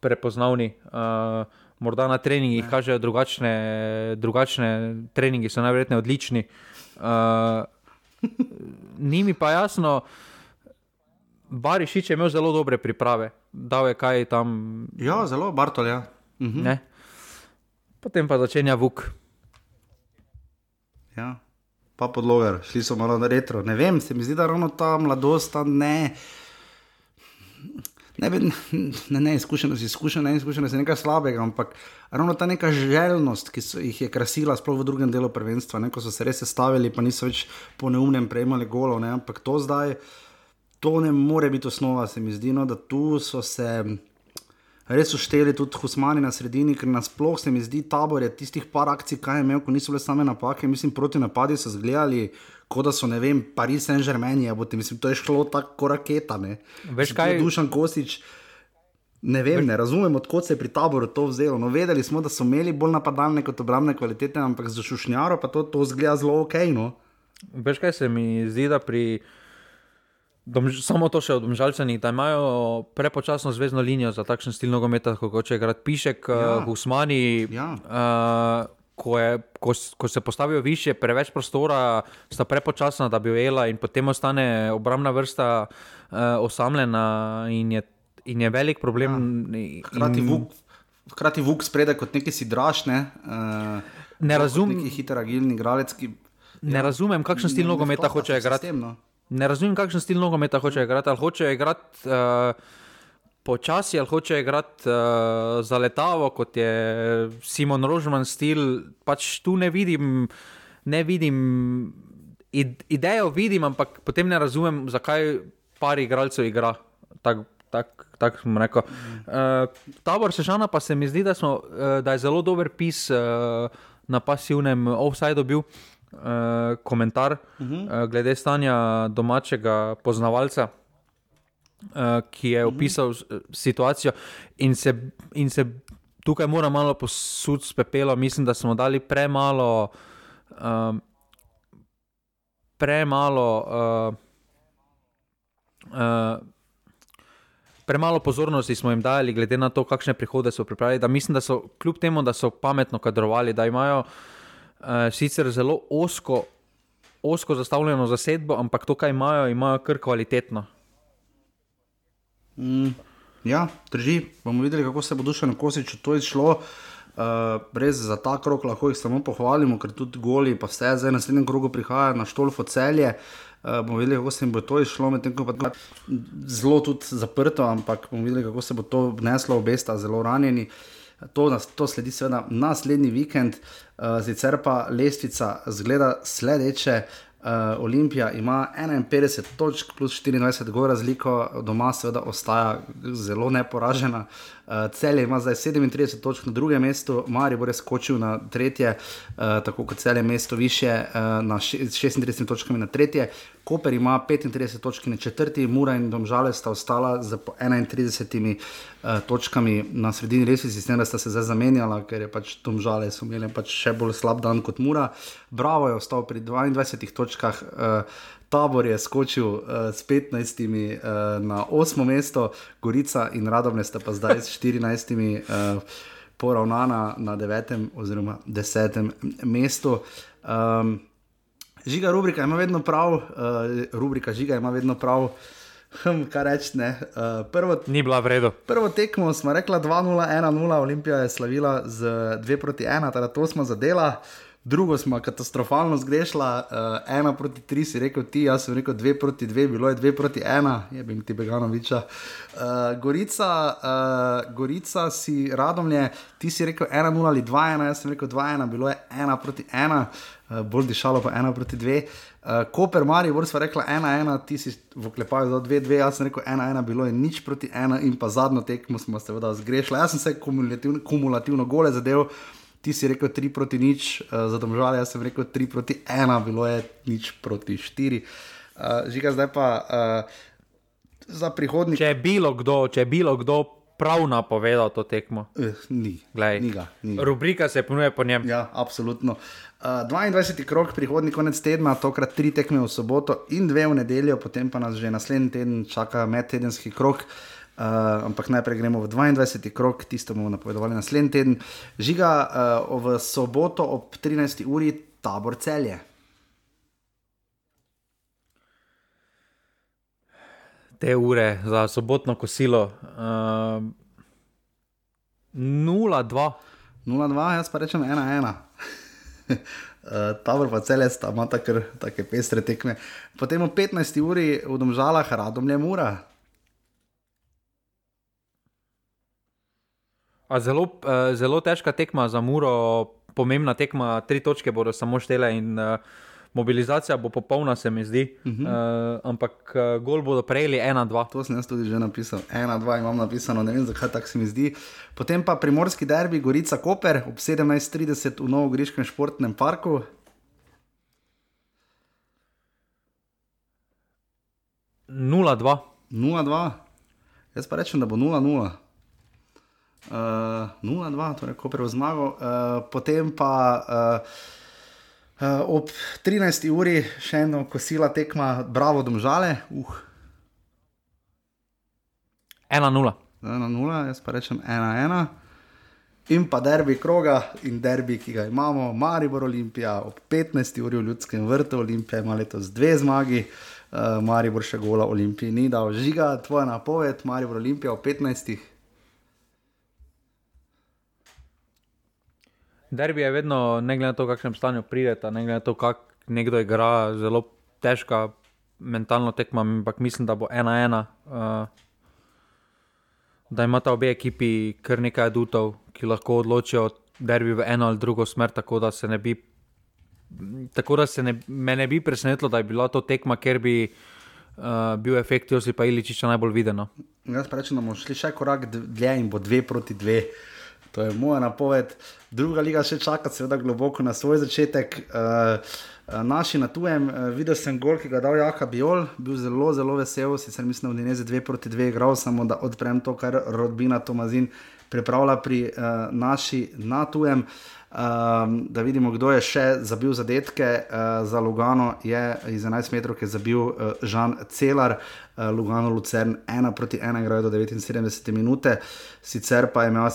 prepoznavni. Uh, Morda na treningih ne. kažejo drugačne, drugačne treningi, so najverjetneje odlični. Uh, ni mi pa jasno, Barišič je imel zelo dobre priprave, da je kaj tam. Ja, zelo, Bartol. Ja. Mhm. Potem pa začenja Vuk. Ja. pa podlogar, šli so malo na retro. Ne vem, se mi zdi, da ravno ta mladost, ta ne. Ne, ne, ne, ne izkušenost, izkušenost, ne izkušenost je nekaj slabega, ampak ravno ta neka željnost, ki so jih je krasila, sploh v drugem delu prvenstva, ne, ko so se res stavili, pa niso več po neumnem prejemali golov, ne, ampak to zdaj, to ne more biti osnova, se mi zdi, no, da tu so se res ušteli tudi Husmani na sredini, ker nasploh se mi zdi tabor je tistih par akcij, kaj je imel, ko niso bile same napake, mislim, proti napadi so zgledali. Kot da so, ne vem, Pariz Saint-Germain, mislim, to je šlo tako raketa. Ne? Veš kaj? Dušan Kostič, ne vem, ne razumem, odkot se je pri taboru to vzelo. No, vedeli smo, da so imeli bolj napadalne kot obrambne kvalitete, ampak za šušnjaro pa to, to zgleda zelo ok. No? Veš kaj se mi zdi, da pri. Domž, samo to še od Domžalcenih, da imajo prepočasno zvezdno linijo za takšen stil nogometa, kot če grad Pišek, ja. Husmani. Ja. Uh, ko, je, ko, ko se postavijo više, preveč prostora, sta prepočasna, da bi ujela, in potem ostane obrambna vrsta uh, osamljena, in je, in je velik problem. Ja. Hkrati, in... vuk, hkrati vuk spredaj kot neki si drašne. Uh, ne razumem. Neki hiter, agilni igralec. Ki, ne ja, razumem, kakšen stil nogometa hoče igrati. No. Ne razumem, kakšen stil nogometa hoče igrati. Ali hoče igrati. Uh, počasi ali hoče igrati uh, za letavo, kot je Simon Rožman stil. Pač tu ne vidim, ne vidim idejo, vidim, ampak potem ne razumem, zakaj par igralcev igra. Tak, tak, tak smo rekel. Uh, tabor Sežana pa se mi zdi, da, smo, uh, da je zelo dober pis uh, na pasivnem offsajdu bil. Uh, komentar uh -huh. uh, glede stanja domačega poznavalca, uh, ki je opisal uh, situacijo, in se, in se tukaj mora malo posuditi s pepelom. Mislim, da smo dali premalo, uh, premalo, uh, uh, premalo pozornosti smo jim dali, glede na to, kakšne prihode so pripravili. Da mislim, da so kljub temu, da so pametno kadrovali, da imajo uh, sicer zelo osko. Osko zastavljeno zasedbo, ampak to, kar imajo, imajo kar kvalitetno. Mm, ja, drži. Bomo videli, kako se bo dušeno kosič to izšlo. Uh, res za ta krok lahko jih samo pohvalimo, ker tudi goli, pa vse zdaj na naslednjem krogu prihaja na Štolfo celje. Uh, bomo videli, kako se jim bo to izšlo, medtem ko je zelo tudi zaprto, ampak bomo videli, kako se bo to vneslo, obesta zelo ranjeni. To, to sledi seveda naslednji vikend, uh, sicer pa lestvica zgleda sledeče. Uh, Olimpija ima 51 točk plus 24 gor razliko, doma seveda ostaja zelo neporažena. Uh, Celje ima zdaj 37 točk na drugem mestu, Marijo je skočil na tretje, uh, tako kot celje mesto više uh, na 36 točkami na tretje. Koper ima 35 točk na četrti, Mura in Domžale sta ostala z 31 uh, točkami na sredini resni sistem, da sta se zdaj zamenjala, ker je pač Domžale so imeli pač še bolj slab dan kot Mura. Bravo je ostal pri 22 točkah. Uh, Tabor je skočil uh, s 15 uh, na 8 mesto, Gorica in Radovne sta pa zdaj s 14 uh, poravnana na 9 oziroma 10 mestu. Um, Žiga rubrika ima vedno prav, uh, rubrika Žiga ima vedno prav. Hm, kaj reči? Uh, prvo, Ni bila vredna. Prvo tekmo smo rekli 2-0, 1-0, Olimpija je slavila z 2 proti 1, teda to smo zadela. Drugo smo katastrofalno zgrešila, uh, ena proti tri si rekel ti, jaz sem rekel dve proti dve, bilo je dve proti ena, je bi ti Beganoviča. Uh, Gorica, uh, Gorica si radomlje, ti si rekel ena nula ali dva ena, jaz sem rekel dva ena, bilo je ena proti ena uh, bolj dišalo pa ena proti dve. Uh, Koper, Mari, vrst pa rekla ena, ena, ti si v klepaju za dve, dve, jaz sem rekel ena, ena, bilo je nič proti ena in pa zadnjo tekmo smo se seveda zgrešili. Jaz sem se kumulativno, kumulativno gole zadev, ti si rekel tri proti nič, uh, za domžale, jaz sem rekel tri proti ena, bilo je nič proti štiri. Uh, žiga zdaj pa uh, za prihodnje. Če je bilo kdo, če je bilo kdo prav napovedal to tekmo. Eh, ni. Glej, ni ga, ni. Rubrika se ponuje po njem. Ja, absolutno. Uh, 22. krok, prihodni konec tedna, tokrat tri tekme v soboto in dve v nedeljo, potem pa nas že naslednji teden čaka medtedenski krok. Uh, ampak najprej gremo v 22. krok, tisto bomo napovedovali naslednji teden. Žiga uh, v soboto ob 13. uri tabor celje. te ure za sobotno kosilo. Uh, 0-2. 0-2, jaz pa rečem 1-1. Uh, Tabor pa celesta ima tako pestre tekme. Potem o 15. uri v Domžalah, radom je mura. Zelo, uh, zelo težka tekma za muro, pomembna tekma, tri točke bodo samo štele in uh, mobilizacija bo popolna, se mi zdi. Uh -huh. uh, ampak uh, gol bodo prejeli 1-2. To sem jaz tudi že napisal. 1-2 imam napisano, ne vem zakaj tako se mi zdi. Potem pa primorski derbi, Gorica Koper ob 17:30 v Novogriškem športnem parku. Nula dva. Nula dva. Jaz pa rečem, da bo nula nula. Uh, nula dva, torej ko prvo zmago. Uh, potem pa uh, Uh, ob 13. uri še eno kosila tekma, bravo, domžale. Uh. 1-0. 1-0, jaz pa rečem 1-1. In pa derbi kroga in derbi, ki ga imamo, Maribor Olimpija ob 15. uri v Ljudskem vrtu. Olimpija ima letos dve zmagi, uh, Maribor še gola Olimpiji ni dal. Žiga, tvoja napoved, Maribor Olimpija ob 15. Derbi je vedno, ne glede na to, v kakšnem stanju pridete, ne glede na to, kako nekdo igra, zelo težka mentalna tekma, ampak mislim, da bo ena ena. Uh, da imata obe ekipi kar nekaj adutov, ki lahko odločijo derbi v eno ali drugo smer, tako da se ne bi. Tako da se ne, me ne bi presenetilo, da je bila to tekma, ker bi uh, bil efekt Josipa Iličiča najbolj viden. Jaz pa rečem, da bomo šli še korak dlje in bo dve proti dve. To je moja napoved. Druga liga še čaka, seveda, globoko na svoj začetek. Uh, naši na tujem, uh, videl sem gol, ki ga je dal Jaka Biol, bil zelo, zelo vesel, sicer mislim, da je ne za dve proti dve igral, samo da odprem to, kar rodbina Tomazin pripravlja pri uh, naši na tujem. Um, da vidimo, kdo je še zabil zadetke uh, za Lugano. Je iz 11 metrov, ki je zabil uh, Žan Celar, uh, Lugano Lucern 1 proti 1, grejo do 79 minut. Sicer pa je imel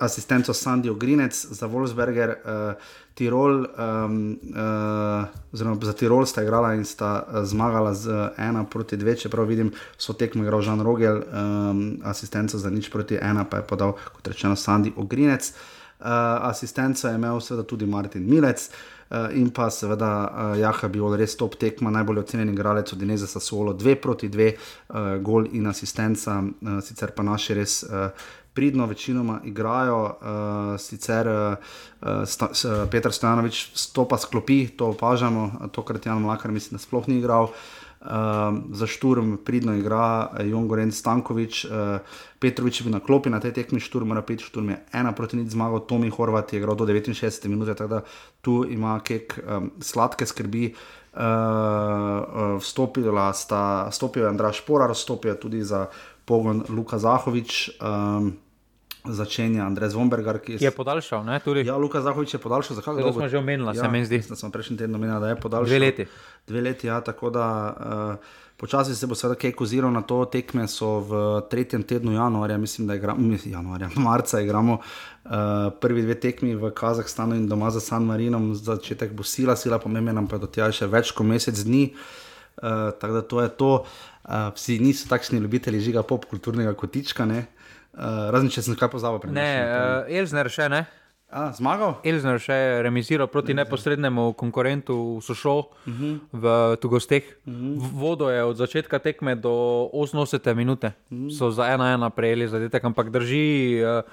asistenco Sandijo Grinec za Wolfsberger, uh, Tirol, um, uh, oziroma za Tirol sta igrala in sta uh, zmagala z 1 proti 2, čeprav vidim, so tekmo igral Žan Rogel, um, asistenco za nič proti 1, pa je podal, kot rečeno, Sandijo Grinec. Uh, asistenca je imel seveda tudi Martin Milec uh, in pa seveda uh, Jaha bi bil res top tekma, najbolj ocenjen igralec od Dineza Sassuolo, dve proti dve, uh, gol in asistenca, uh, sicer pa naši res. Uh, Pridno večinoma igrajo, uh, sicer uh, sta, uh, Petr Stojanovič stopa sklopi, to opažamo, tokrat Jan Mlakar mislim, da sploh ni igral. Uh, Uh, za šturm pridno igra Jon Goren Stankovič, uh, Petrovič je bil na klopi na tej tekmi, šturm mora piti, šturm je ena proti nič zmagal, Tomi Horvat je igral do 69 minut, tako da tu ima kek um, sladke skrbi. Uh, vstopila sta, stopil je Andraš Porar, stopil je tudi za pogon Luka Zahovič. Um, začenja Andrej Zvombergar, ki je, je podaljšal. Ne, ja, Luka Zahovič je podaljšal, zakaj? To smo že omenili, ja, se mi zdi. Da smo prejšnji teden omenili, da je podaljšal. Dve leti. Dve leti, ja, tako da. Uh, Počasi se bo seveda kaj koziral na to, tekme so v tretjem tednu januarja, mislim, da igramo, januarja, marca igramo uh, prvi dve tekmi v Kazahstanu in doma za San Marinom, začetek bo sila, sila pomembna, pa do tja še več kot mesec dni. Uh, tako da to je to, uh, vsi niso takšni ljubitelji žiga popkulturnega kotička, uh, Uh, razen če sem kaj pozabil. Ne, uh, Elzner še ne. A, zmagal? Elzner še je remiziral proti ne, neposrednemu konkurentu Sušo uh -huh. v Tugosteh. Uh -huh. Vodo je od začetka tekme do 88 minute, uh -huh. so za ena ena prejeli zadetek, ampak drži. Uh,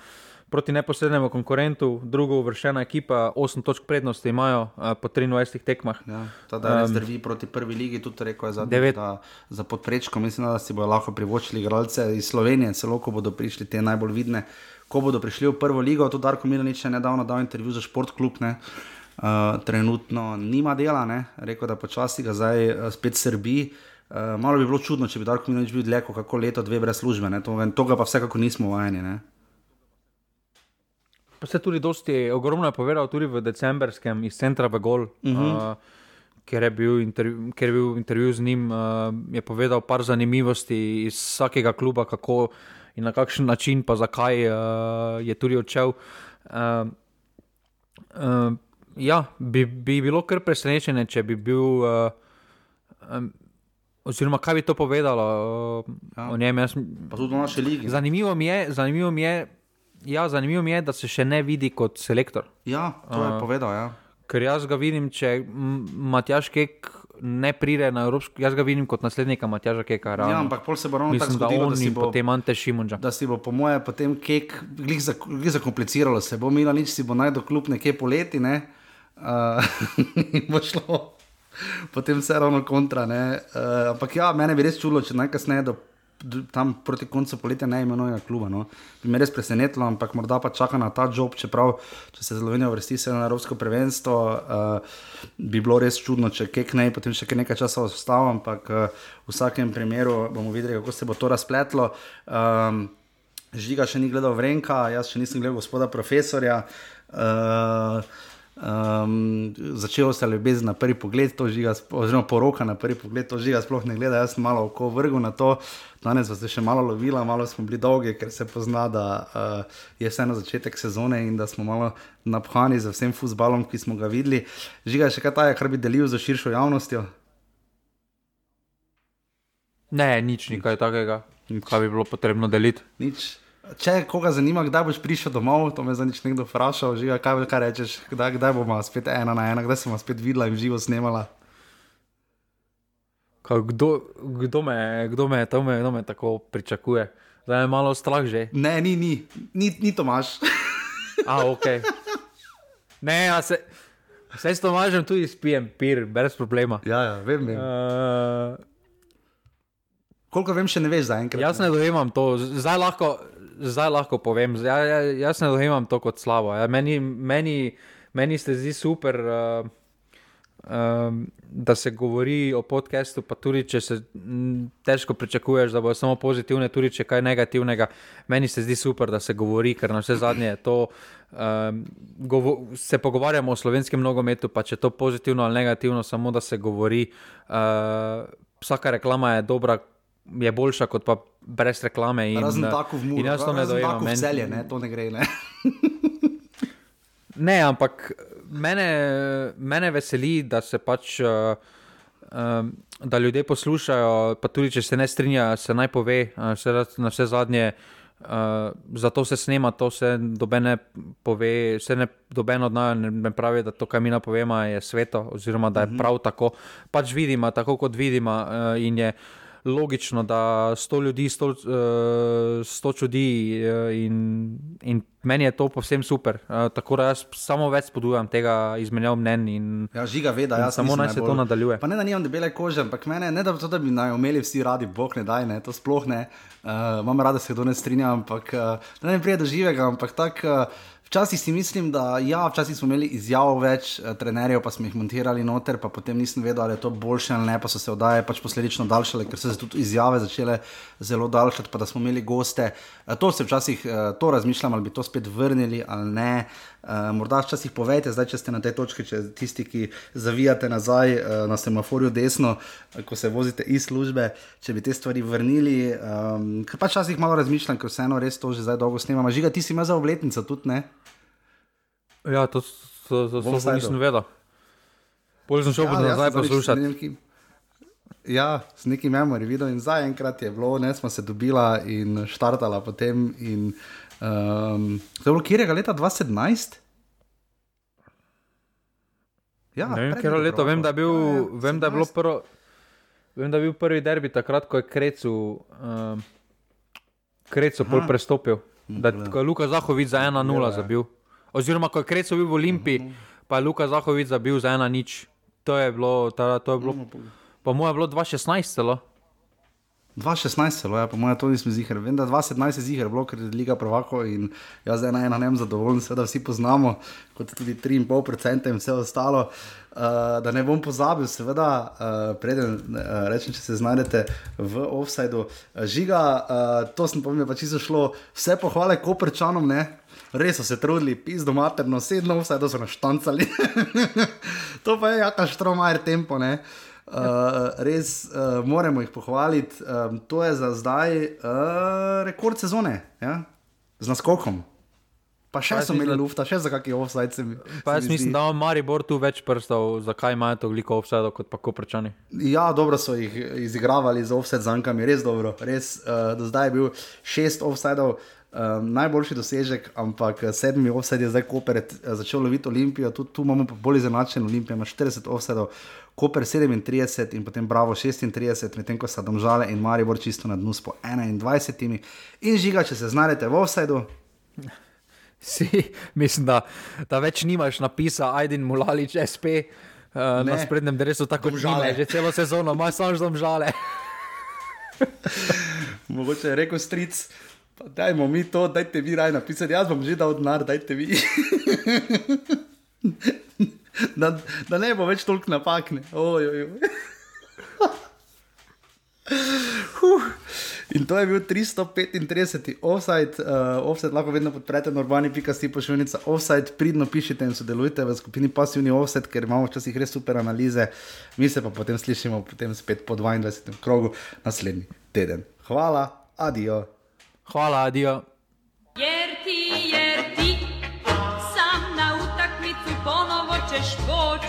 proti neposrednemu konkurentu, drugo uvrščena ekipa, 8 točk prednosti imajo uh, po 23 tekmah. Ja, ta da res drvi proti prvi ligi, tudi rekel je za, da, za podprečko. Mislim, da si bodo lahko privočili igralce iz Slovenije, celo ko bodo prišli te najbolj vidne. Ko bodo prišli v prvo ligo, tudi Darko Milanič je nedavno dal intervju za športklub. Uh, trenutno nima dela, ne? rekel, da počasi ga zdaj uh, spet srbi. Uh, malo bi bilo čudno, če bi Darko Milanič bil dlje, kako leto, dve brez službe. To, tega pa vsekako nismo vajeni. Pa se tudi dosti, ogromno je povedal tudi v decembrskem iz centra v Gol. Uh -huh. uh, Ker je, intervju, ker je bil intervju z njim, uh, je povedal par zanimivosti iz vsakega kluba, kako in na kakšen način, pa zakaj uh, je tudi odšel. Uh, uh, ja, bi, bi bilo kar presenečenje, če bi bil. Uh, um, oziroma, kaj bi to povedalo uh, ja. o njem? Jaz, pa tudi v naši lige. Zanimivo mi je, zanimivo mi je Ja, zanimivo mi je, da se še ne vidi kot selektor. Ja, to je uh, povedal. Ja. Ker jaz ga vidim, če Matjaš Kek ne pride na Evropsko, jaz ga vidim kot naslednika Matjaža Keka. Ravno. Ja, ampak pol se bo ravno Mislim, tako da zgodilo, on da si bo, potem Ante Šimunča. da si bo po moje potem kek, glih, za, glih zakompliciralo se bo, Milan nič si bo najdel kljub nekje poleti, ne, uh, bo šlo potem vse ravno kontra, ne, uh, ampak ja, mene bi res čulo, če najkasneje do tam proti koncu poletja ne imenuje kluba. No. Bi me res presenetilo, ampak morda pa čaka na ta job, čeprav če se Slovenija vrsti se na Evropsko prvenstvo, uh, bi bilo res čudno, če kek ne, potem še nekaj časa ostalo, ampak uh, v vsakem primeru bomo videli, kako se bo to razpletlo. Um, Žiga še ni gledal Vrenka, jaz še nisem gledal gospoda profesorja. Uh, Um, začelo se je ljubezen na prvi pogled, to žiga, oziroma poroka na prvi pogled, to žiga sploh ne gleda. Jaz sem malo oko vrgel na to, danes pa se še malo lovila, malo smo bili dolgi, ker se pozna, da uh, je vseeno začetek sezone in da smo malo naphani z vsem futbalom, ki smo ga videli. Žiga je še kaj tajega, kar bi delil za širšo javnostjo. Ne, nič ni kaj takega, kaj bi bilo potrebno deliti. Nič. Če koga zanima, kdaj boš prišel domov, to me za nič nekdo vprašal, žiga, kaj, kaj rečeš, kdaj, kdaj bomo spet ena na ena, kdaj se bomo spet videla in živo snemala. Kaj, kdo, kdo, me, kdo, me, to me, kdo me tako pričakuje? Zdaj je malo strah že. Ne, ni, ni, ni, ni Tomaš. A, ok. Ne, ja se, se s Tomažem tudi spijem, pir, brez problema. ja, ja, vem, vem. Uh, Koliko vem, še ne veš zaenkrat. jaz ne dojemam to, zdaj lahko, zdaj lahko povem, ja, ja, jaz ne dojemam to kot slabo. Ja, meni, meni, meni se zdi super, uh, um, da se govori o podkastu, pa tudi če se m, težko pričakuješ, da bo samo pozitivne, tudi če kaj negativnega. Meni se zdi super, da se govori, ker na vse zadnje je to. Um, govo, se pogovarjamo o slovenskem nogometu, pa če je to pozitivno ali negativno, samo da se govori. Uh, vsaka reklama je dobra, je boljša kot pa brez reklame. In, Razen eh, tako v jaz to ne razen dojemam. tako v celje, ne, to ne gre. Ne. Ne, ampak mene, mene veseli, da se pač. Uh, um, da ljudje poslušajo, pa tudi če se ne strinjajo, se naj pove, uh, vse, na vse zadnje. Uh, zato se snema, to se dobene pove, se ne doben od nas ne, ne pravi, da to, kar mi napovemo, je sveto, oziroma da je prav tako. Pač vidimo, tako kot vidimo, uh, in je logično, da sto ljudi, sto, uh, sto čudi, uh, in, in meni je to povsem super. Uh, tako da jaz samo več spodbujam tega izmenjav mnen in Ja, žiga ve, da jaz samo naj se to nadaljuje. Pa ne, da nimam debele kože, ampak mene ne da to, da bi naj imeli vsi radi, bog ne daj, ne, to sploh ne. Uh, imam rada, da se kdo ne strinja, ampak uh, ne pride do živega, ampak tako. Uh, Včasih si mislim, da ja, včasih smo imeli izjav več, eh, trenerjev pa smo jih montirali noter, pa potem nisem vedel, ali je to boljše ali ne, pa so se oddaje pač posledično daljšale, ker so se tudi izjave začele zelo daljšati, pa da smo imeli goste. Eh, To se včasih, eh, to razmišljam, ali bi to spet vrnili ali ne. Uh, morda včasih povejte, zdaj, če ste na tej točki, če tisti, ki zavijate nazaj uh, na semaforju desno, uh, ko se vozite iz službe, če bi te stvari vrnili. Um, ker pač včasih malo razmišljam, ker vseeno res to že zdaj dolgo snemam. Žiga, ti si imel za obletnico tudi, ne? Ja, to, Offsideu. nisem vedel. Bolj sem šel ja, nazaj zadnjič poslušati. Ja, s nekim memori videl in zdaj enkrat je bilo, ne smo se dobila in štartala potem. In, um, to je bilo kjerega leta 2017? Ja, Ne vem, katero leto, vem, da je, bil, Ja, vem, da je bilo 17. prvo. Vem, da je bil prvi derbi takrat, ko je Krecu, um, Krecu pol prestopil. Da, ko je Luka Zahovic za 1-0 Ja, ja. zabil. Oziroma, ko je Krecu bil v Olimpiji, pa je Luka Zahovic zabil za 1-0. To je bilo, ta, to je bilo, po mojem, je bilo 2016 celo. 2016 celo, ja, po mojem, to nisem ziger. Vem, da 2017 je ziger, bilo, ker je Liga Prvako in jaz zdaj na enem nem zadovoljen, seveda vsi poznamo, kot tudi 3,5% in vse ostalo. Uh, da ne bom pozabil, seveda, uh, preden uh, rečem, če se znajdete v offsajdu. Žiga, uh, to sem pomnil, pa čisto šlo, vse pohvale koprčanom, ne. Res so se trudili, pizdo materno, sedno, vse to so naštancali. to pa je jaka štromajer tempo, ne. Res uh, moramo jih pohvaliti. Um, to je za zdaj uh, rekord sezone, ja? z naskokom. Pa še Pa so imeli lufta, še za kakšen offside se mi. Pa jaz mi mislim, zdi. da ima Maribor tu več prstov, zakaj imajo toliko obsadov kot pa koprčani. Ja, dobro so jih izigravali z offset zankami, res dobro. Res, uh, do zdaj je bil šest offsajdov Um, najboljši dosežek, ampak sedmi offset je zdaj Koper začel loviti Olimpijo, tudi tu imamo bolj izenačen Olimpijo, ima 40 offsetov, Koper 37 in potem Bravo 36, medtem ko so domžale in Maribor čisto na dnu s po 21. In žiga, če se znajdete v offsetu. Si, mislim, da, da več nimaš napisa, Ajdin Mulalič, SP. Uh, na sprednjem drevesu tako žale, že celo sezono, imaš samo žale. Mogoče je rekel stric. Pa dajmo mi to, dajte vi raj napisati, jaz bom že dal denar, dajte vi. da, da ne bo več toliko napak. In to je bil 335. offside, uh, offside lahko vedno podprete, urbani, pika si pošiljnica, offside, pridno pišite in sodelujte v skupini pasivni offside, ker imamo včasih res super analize, mi se pa potem slišimo potem spet po 22. krogu naslednji teden. Hvala, adijo. Hvala, adijo.